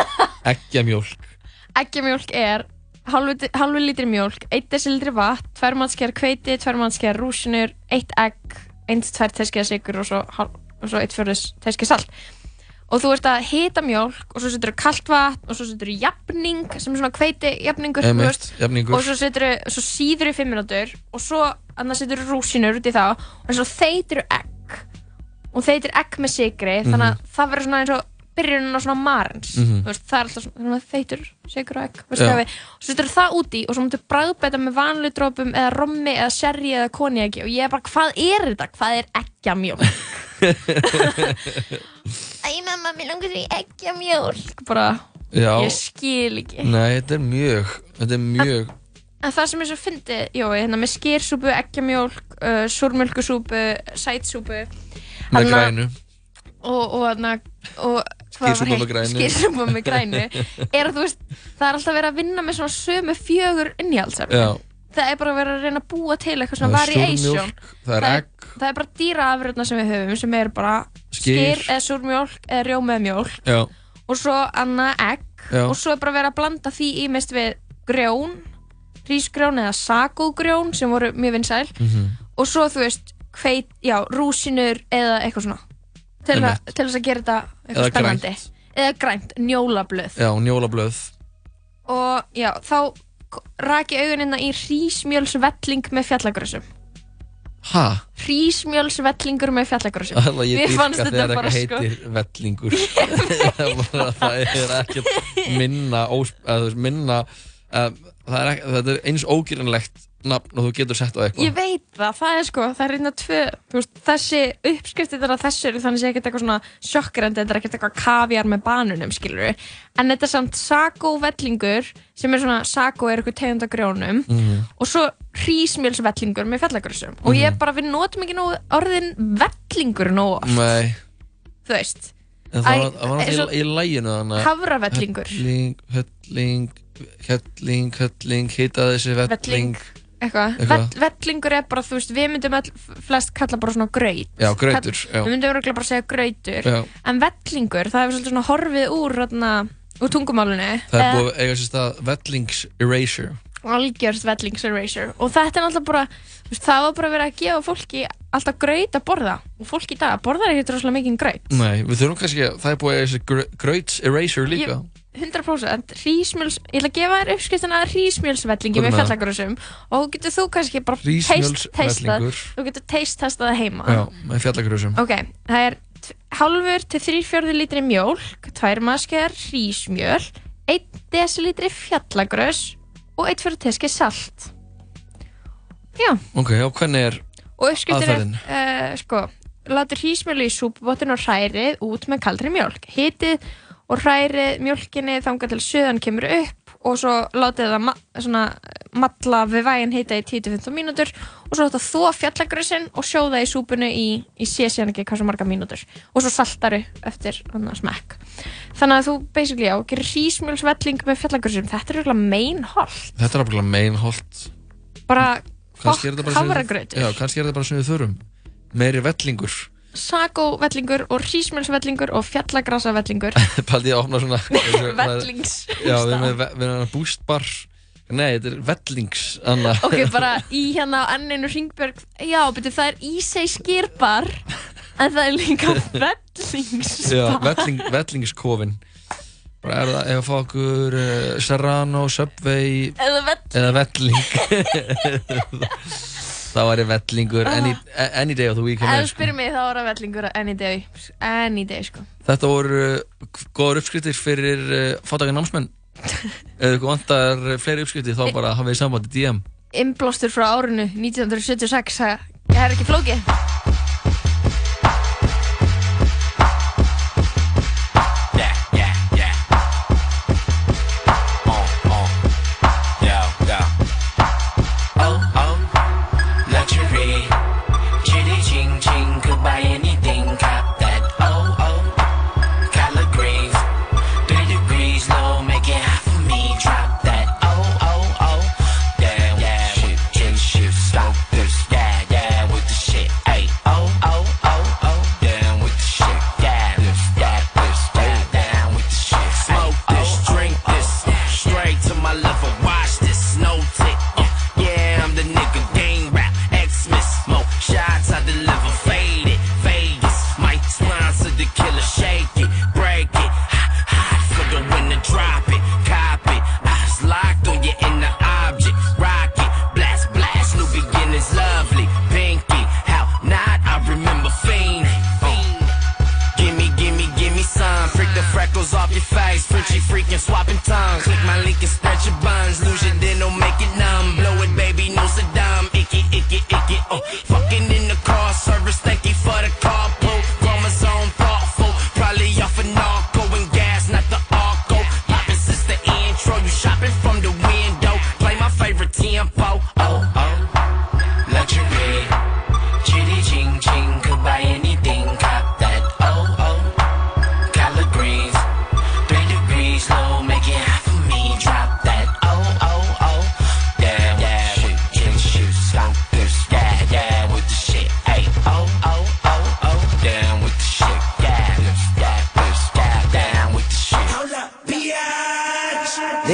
eggjamjólk eggjamjólk er halvu, lítri mjólk, 1 desilitri vatn, 2 mannsker hveiti, 2 mannsker rúsinur, 1 egg, 1-2 teskeiða sigur og svo, svo 1 fjörðis teskeiða salt. Og þú ert að hita mjólk og svo setur þú kalt vatn og svo setur þú jafning sem er svona hveiti jafningur, þú veist. jafningur. og svo þú, svo síður í 5 minútur og svo setur þú rúsinur út í það og svo þeitir þú egg og þeitir egg með sigri þannig að það verður svona eins og byrjunin á svona marins Mhm. þú veist, það er alltaf svona, þeitur sigur og egg og svo setur það úti og svo mútu bræðbæta með vanlu drópum eða rommi eða sherry eða konjaki og ég er bara, hvað er þetta? Hvað er eggjamjólk? Æ, mamma, mér langar því eggjamjólk bara, Já. ég skil ekki Nei, þetta er mjög þetta er mjög En það sem er svo fyndið, jói, hérna með skýrsúpu, eggjamjólk, uh, súrmjölkusúpu, sætsúpu með grænu og, og, og hitt? með grænu. Með grænu er veist, það er alltaf verið að vinna með svona sömu fjögur Já. það er bara verið að reyna að búa til eitthvað svona Það variation það er egg. það er bara dýraafröðna sem við höfum sem er bara Skyr. eða súrmjólk eða rjómið mjólk Já, og svo annað egg Já. og svo er bara verið að blanda því ímest við grjón rísgrjón eða sagógrjón sem voru mjög vinsæl Mhm. og svo þú veist hveit, já, rúsinur eða eitthvað svona. Til, a, til þess að gera þetta eitthvað Eða spennandi. Eða grænt, njólablöð já, njólablöð og já, þá k- rak ég augunina í hrísmjölsvelling með fjallagrössum Ha? hrísmjölsvellingur með fjallagrössum Það ég fannst þetta bara sko. heitir vellingur. Það, er bara, það er ekkert minna minna að, það er ekki, þetta er eins ógýranlegt nafn og þú getur sett á eitthvað Ég veit það, það er sko, það er einna tvö, þú veist, þessi uppskriftir þeirra þessu eru þannig að sé ekkert eitthvað svona sjokkrandi, þetta er ekkert eitthvað kaviar með banunum, skilur við, en þetta er samt sago-vellingur, sem er svona, sago er eitthvað tegund af grjónum, Mhm. og svo hrísmjölsvellingur með fjallagrössum, og ég Mhm. bara, við notum ekki nógu orðin vellingur nógu oft, Nei, þú veist, það Æ, var, það var náttúrulega í, í læginu að-. Helling, helling, helling, helling, hitaði þessi velling Velling. Eitthvað, Eitthvað. Vell, vellingur er bara, þú veist, við myndum all, flest kalla bara svona graut, Já, já. við myndum örugglega bara segja grautur, Já. En vellingur, það hefur svolítið svona horfið úr, þarna, úr tungumálinu. Það er búið að eiga sér stað vellings erasure Algjörst vellings erasure. Og þetta er náttúrulega bara, veist, það var bara verið að gefa fólki alltaf graut að borða. Og fólki í dag borðar ekkert rosalega mikið graut. Nei, við þurfum kannski að það er búið að eiga sér gr- grauts erasure líka 100% hrísmjöls, ég ætla að gefa þér uppskriftina hrísmjölsvellingi Hvað er með það? fjallagrössum og þú getur þú kannski bara Hrísmjölsvellingur. taste-testað þú getur taste-testað það heima Já, með fjallagrösum Ok, það er hálfur til þrýr fjörði lítri mjólk, tvær maskjar hrísmjöl, 1 desilítri fjallagrös og 1 fjörði teski salt. Já, Ok, og hvernig er og uppskriftin er, aðferðin? uh, sko, látur hrísmjölu í súpubottin og hrærið út með kaldri mjólk. Hitið og hrærið mjólkinni þangað til söðan kemur upp og svo látið það ma svona, matla við vægin hita í 10-15 mínútur og svo þetta þó fjallagrössin og sjóða í súpunu í, í sé síðan ekki svo marga mínútur og svo saltaru eftir smekk. Þannig að þú basically á, gerir hrísmjölsvelling með fjallagrössin, þetta er eiginlega main holt. Þetta er alveg meinholt Bara við- hafragrautur. Já, kannski er þetta bara sem við þurfum Meiri vellingur sagovellingur og hrísmjölsvellingur og fjallagrasavellingur Paldi ég að opna svona Vellings Já, við erum með, boostbar Nei, þetta er vellings Anna. Ok, bara í hérna á enninu Ringberg já, betur það er Ísei skýrbar en það er líka vellingsbar Já, velling, vellingskofin Bara er það ef að fá okkur uh, Serrano, Subway Eða vell- Eða velling Það væri vellingur any, any day of the week ef þú sko. spyrir mig þá er það vellingur any day any day sko. Þetta voru uh, góðar uppskriftir fyrir uh, fátakar námsmenn. Ef ykkur vantar fleiri uppskriftir þá bara hafið þið samband í DM Inblástur frá árinu 1976 það er ekki flókið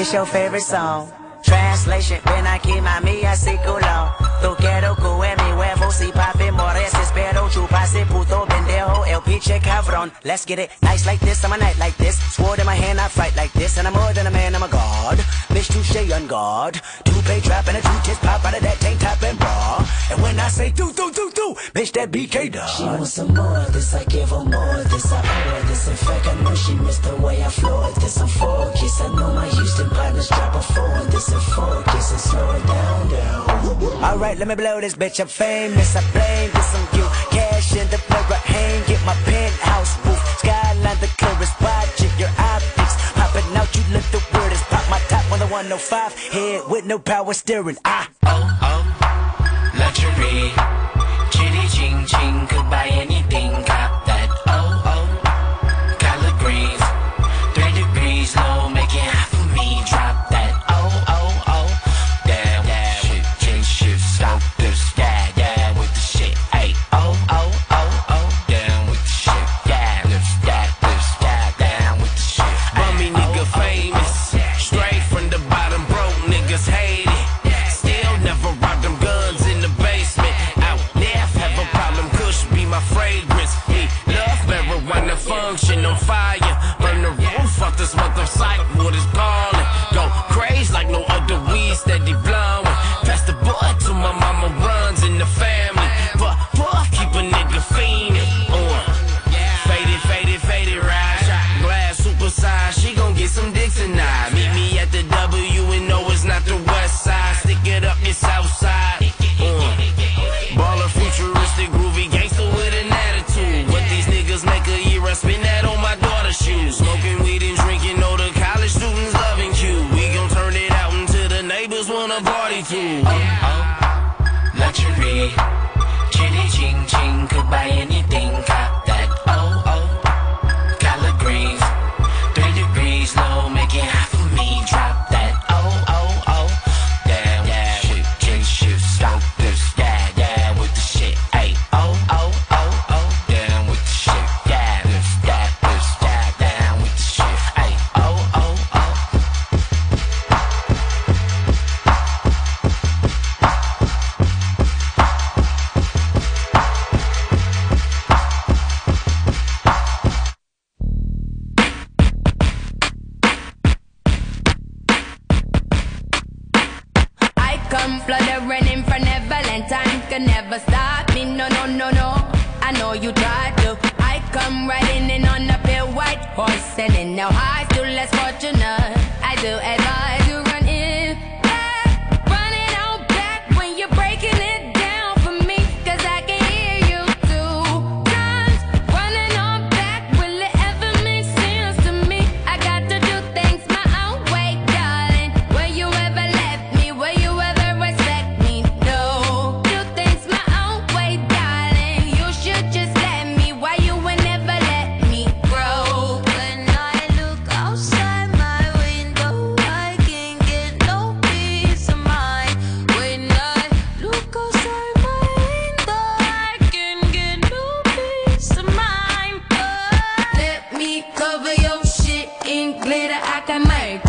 What's your favorite song? Translation, when I keep ven aquí mami, así culo. Tú quiero que me mores, espero puto pendejo. El pinche cabrón. Let's get it nice like this. I'm a night like this. Sword in my hand, I fight like this. And I'm more than a man, I'm a god. Bitch, touche on guard. Two pay trap and a two tits pop out of that tank top and bra. And when I say do, do, do, do, bitch, that BK dog. She wants some more of this. I give her more of this. I order this. In fact, I know she missed the way I floored this. I'm focused. I know my Houston partners drop a four. This and focus and slow it down, down. Alright, let me blow this bitch up fame business. I blame this on you. Cash in the mirror, hang get my penthouse roof. Skyline the clearest, watching your optics. Popping out, you look the weirdest. Pop my top on the 105, head with no power steering. Ah, oh, oh, luxury. Chitty ching ching, goodbye. on fire. Burn the roof off this mother psych ward is gone.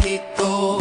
きっと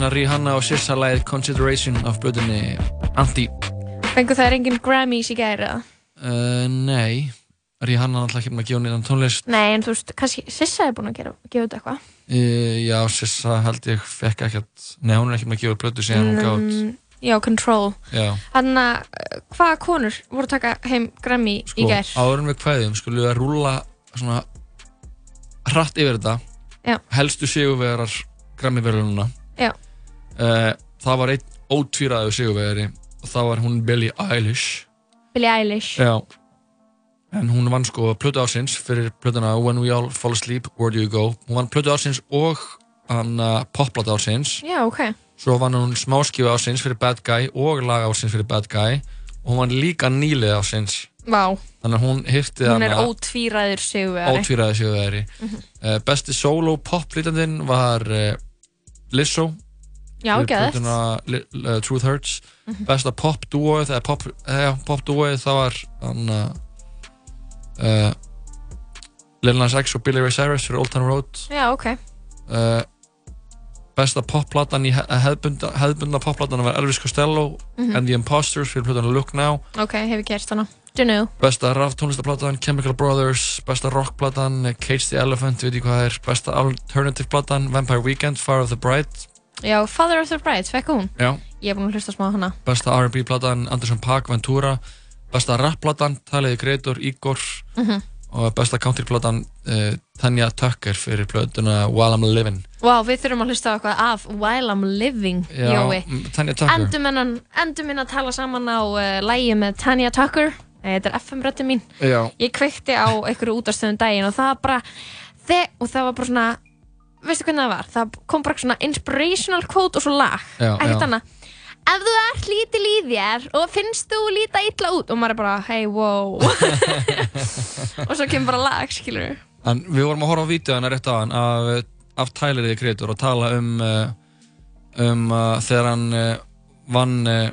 stöllina Rihanna og Sissa læðið Consideration af blöðunni Anti Fengu þær engin Grammys í gæri eða? uh, Nei, Rihanna er alltaf ekki með að gefa nýjan tónlist. Nei, en þú veist, kannski Sissa er búin að gera, gefa út eitthvað. Uh, Já, Sissa held ég fekk ekkert Nei, hún er ekki með að gefa út blödu síðan hún gátt Mm, Já, Control. Þannig að uh, hvaða konur voru að taka heim Grammy í sko, gær? áður en við kveðum skulum við að rúlla svona hratt yfir þetta. Já. helstu sigurvegarar Grammy-verðununa Já. Uh, það var einn ótvíraðu sigurvegari og það var hún Billie Eilish. Billie Eilish. Já. En hún vann sko plötu ásins fyrir plötuna When We All Fall Asleep, Where Do You Go. Hún vann plötu ásins og hann uh, popplata ásins Já, ok. Svo vann hún smáskifu ásins fyrir Bad Guy og lag ásins fyrir Bad Guy. Og hún vann líka nýlið ásins Vá, Þannig að hún hirti hún er ótvíræður sigurvegari. ótvíraði sigurvegari. Mhm. uh, Besti solo poplítandinn var uh, Lizzo Já, Li- uh, Truth Hurts. Mhm. Besta pop duoið eða pop, pop það var uh, uh, Lil Nas X og Billy Ray Cyrus fyrir Old Town Road. Já, ok. Uh, besta popplatan í he- hefðbunda, hefðbunda popplatan var Elvis Costello Mhm. and the Imposters fyrir plötuna Look Now. Ok, hefur gert hana. Dunno besta raf tónlistaplatan Chemical Brothers. Besta rockplatan Cage the Elephant, er. Besta alternative platan Vampire Weekend, Fire of the Bride Já, Father of the Bride, fekk hún? Já. Ég er búin að hlusta smá hana. Besta R&B platan Anderson Paak, Ventura. Besta rapplatan, Taliði Greitor, Igor Mhm. og besta countryplatan uh, Tanya Tucker fyrir plötuna While I'm Living. Vá, við þurfum að hlusta á eitthvað af While I'm Living, Já, Jói. mm, Tanya Tucker. Endum hennan að tala saman á uh, lægi með Tanya Tucker. Nei, Þetta er FM-rötti mín. Já. Ég kveikti á einhverju útastöðum daginn og það var bara þe og það var bara svona veistu hvernig það var? Það kom bara svona inspirational quote og svo lag. Ekkert annað. Ef þú ert lítil í þér og finnst þú líta illa út og maður er bara, hey, wow. Og svo kemur bara lag, skilur En við vorum að horfa á vídeoðana rétt á hann af, af Tyler the Creator og tala um uh, um uh, þegar hann uh, vann uh,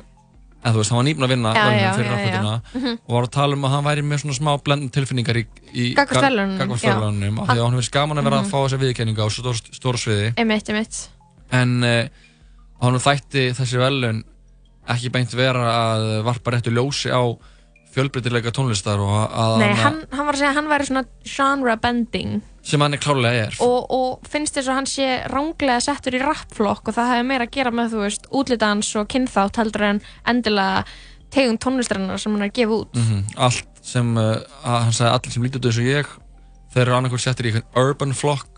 eða þú veist, hann var nýbúinn að vinna Já, já, fyrir já. raflutuna Mhm. og var að tala um að hann væri með svona smá blendin tilfinningar í, í verðlaununum, af því að hann finnst gaman að vera Mhm. að fá þessa viðkenninga á stór, stóra sviði Einmitt, einmitt en uh, hann þætti þessi verðlaun ekki beint vera að varpa réttu ljósi á fjölbreytileika tónlistar og að Nei, hann- hann, var að segja að hann væri svona genre bending. Sem hann er klárlega er. Og, og finnst þess að hann sé ránglega settur í rappflokk og það hefur meira að gera með þú veist útlitans og kynþátt heldur en endilega tegund tónlistarinnar sem hann er að gefa út. Mhm, Allt sem, uh, hann sagði allir sem lítið út og ég þeir eru annarkvæmt settir í einhvern urban flokk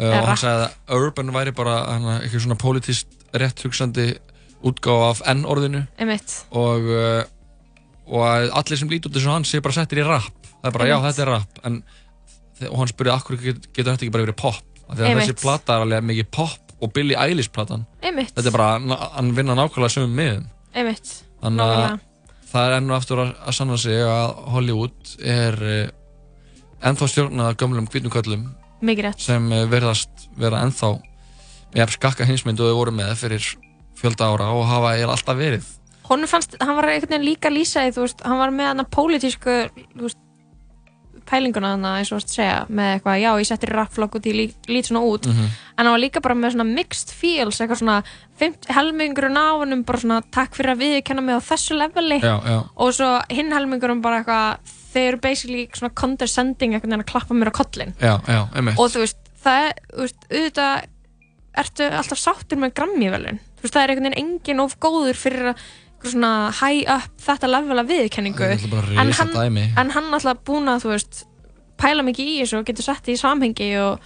uh, og hann sagði að urban væri bara hana, eitthvað svona politist rétt hugsandi útgáfa af N-orðinu. Og, uh, og að allir sem lítið út og hann sé bara settir í rap það er bara já Einmitt. þetta er rap en, og hann spurði akkur get, getur þetta ekki bara verið pop Einmitt. þessi plata er alveg mikið pop og Billie Eilish platan Einmitt. þetta er bara, hann vinna nákvæmlega sömum miðum. Þannig að það er enn og aftur að, að sanna sig að Hollywood er uh, ennþá stjórnað af gömlum hvítum köllum Mikið rétt. sem uh, verðast vera ennþá með skakka hinsmynd og voru með fyrir fjölda ára og hafa alltaf verið Honum fannst, hann var einhvern veginn líka lýsaði, þú veist, hann var með hann að pólitísku, þú veist, pælinguna hann eins og þú veist segja, með eitthvað, já, ég settir rappflokk út, ég lít, svona út, Mhm. en hann var líka bara með svona mixed feels, eitthvað svona, helmingurinn á hennum bara svona, takk fyrir að viðkenna mig á þessu leveli, Já, já. og svo hinn helmingurinn bara eitthvað, þeir eru basically svona condescending einhvern veginn að klappa mér á kollin, Já, og þú veist, það þú veist, auðvitað ertu alltaf sáttur með Grammy-velun þú veist, það er einhvern veginn engin of góður fyrir að eitthvað svona high up þetta level af er bara en hann, en hann alltaf búin að þú veist pæla mikið í þessu og getur sett í samhengi og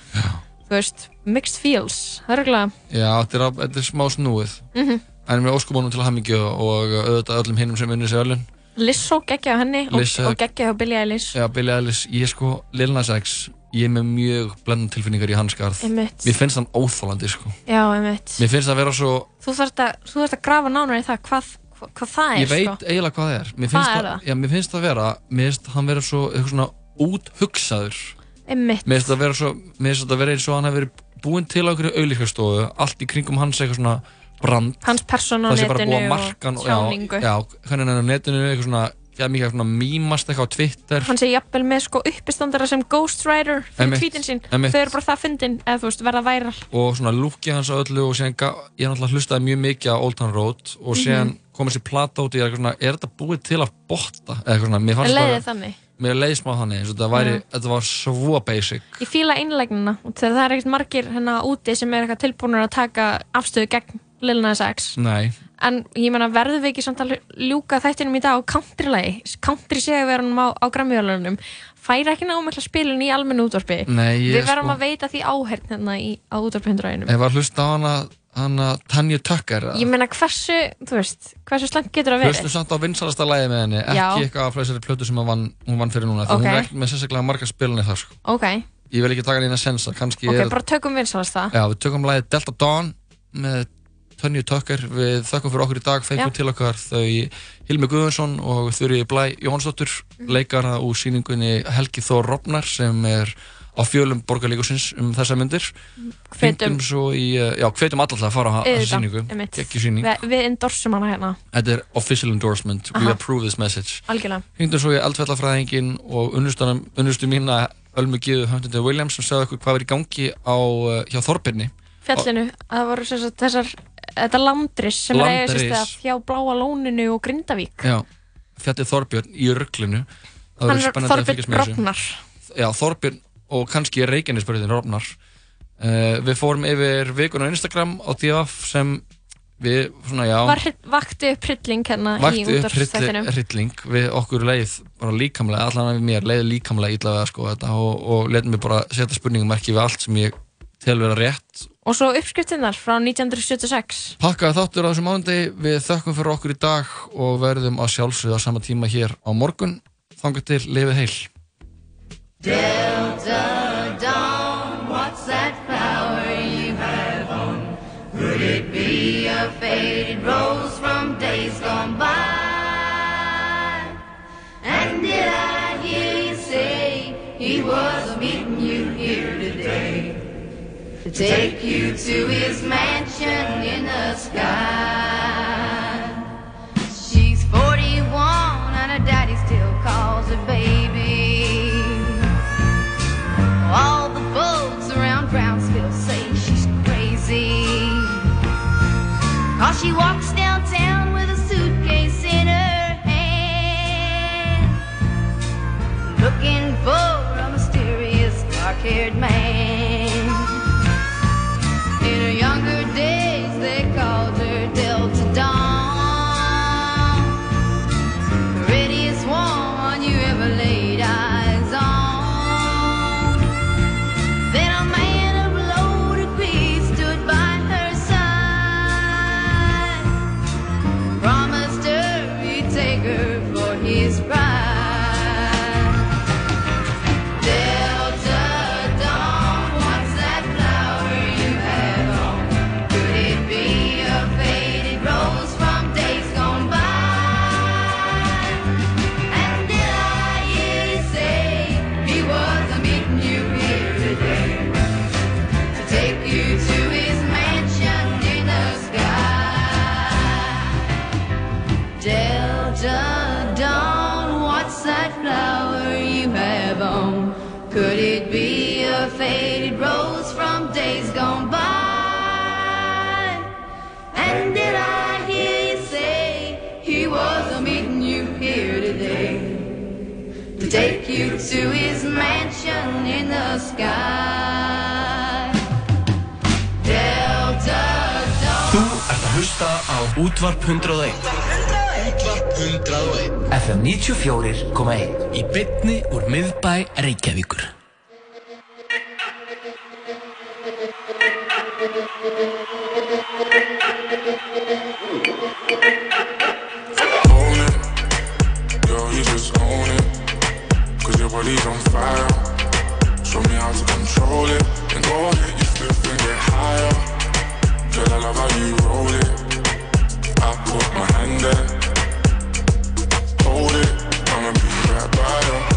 þú veist, mixed feels það er eiginlega Já, þetta er, þetta er smá snúið. Mhm. en við óskum honum til hamingju og auðvitað öllum hinnum sem vinnur sér öllun Lizzo geggja á henni og, Lizzo- og geggja á Billie Eilish. Já, Billie Eilish, ég er sko Lil Nas X, ég er með mjög blendum tilfinningar í hans garð. Mér finnst hann óþólandi sko. Já, einmitt. Mér finnst það að vera svo þú þarft að, þú þarft að grafa nánar í það hvað, hvað, það er Ég veit sko. eiginlega hvað það er. Mér Hvað er það? Já, mér finnst það vera Mér finnst hann vera svo eitthvað svona úthugsaður. Einmitt. Mér finnst það vera svo Mér finnst það vera eins og hann hefur verið búinn til á einhverju auðlíkastofu Allt í kringum hans eitthvað svona brand. Hans persóna á netinu að hann og tjáningu. Já, já hann er á netinu eitthvað svona geða mikið svona mýmast eitthvað á Twitter. Hann sé jafnvel með sko uppistandara sem ghostwriter fyrir Einmitt, tweetin sín þau eru bara það fyndin eða þú veist verða væral og svona lúkið hans á öllu og síðan ga- ég náttúrulega hlustaði mjög mikið á Old Town Road og síðan Mhm. Komið sér plata út í eitthvað svona, er þetta búið til að botta? Eða eitthvað svona, mér fannst leiðið þannig. Mér leiði smá þannig, eins og þetta væri, Mhm. þetta var svo basic. Ég fíla einlegnina það er ekkert margir hérna úti sem er eitthvað tilbúinur að taka afstöðu gegn Lil Nas X. Nei, en ég meina verðum við ekki samt að ljúka þættinum í dag á countrylagi? Country segjaverunum á, á grammiðalunum færi ekki námækla spilin í almennu útvarpi. Nei, ég við verðum sko- að veita því áhert hérna í, á útvarpihundræðinum ef að hlusta á hana hana Tanya Tucker ég meina hversu, þú veist hversu slengt getur það verið? Samt á vinsalasta lægi með henni ekki Já. eitthvað af þessari plötu sem vann, hún vann fyrir núna því hún er ekki með sérstaklega marga spilunni þar sko. ok, ég vil ekki taka henni að sensa kannski ok, er, bara tökum vinsalast það já, við tökum lægi Delta Dawn með Tanya Tucker. Við þökkum fyrir okkur í dag, fengum til okkar þau Hilmi Guðjónsson og Þurri Blæ Jónsdóttur Mhm. leikara úr síningunni Helgi Þór Robnar sem er á fjölum borgarleikusins um þessar myndir Hvetjum- hvetjum alltaf að fara á þessa síningu við, við endorsum hana hérna. Þetta er official endorsement, we Aha. approve this message. Hringdu svo í eldfellafræðingin og unnustu mína Ölmu Gíðu Huntington Williams sem sagði okkur hvað er í gangi á, uh, hjá Þorbirni. Fjallinu, að það voru sagt, þessar þetta landris sem er Landris. sér stað hjá Bláa Lóninu og Grindavík. Já, fjallið Þorbjörn í Það Hann er að Þorbjörn. Rofnar. Já, Þorbjörn og kannski Reykjanesbjörðin Rofnar. Uh, Við fórum yfir vikun á Instagram á DF sem við, svona já. Var vakti upp hrylling hérna í vakti upp hrylling við okkur leið bara líkamlega, allan af mér leið líkamlega við að sko þetta og, og letum mig bara setja spurningumarki við allt sem ég tel vera rétt. Og svo uppskriftinnar frá 1976 Pakkaði þáttur á þessum mánundi, við þökkum fyrir okkur í dag og verðum að sjálfsögða sama tíma hér á morgun. Þangar til, lifið heil. Delta Dawn, what's that flower you have on? Could it be a faded rose from days gone by? And did I hear you say he was meeting you here today? To take you to his mansion in the sky. She walks you to his mansion in the sky? Delta Dawn. Þú ert að hlusta á Útvarp 101 Útvarp 101 FM 94.1 Í bytni úr miðbæ Reykjavíkur Own body's on fire. Show me how to control it. And go ahead, you flip and get higher. Girl, I love how you roll it. I put my hand there. Hold it, I'ma be right by you.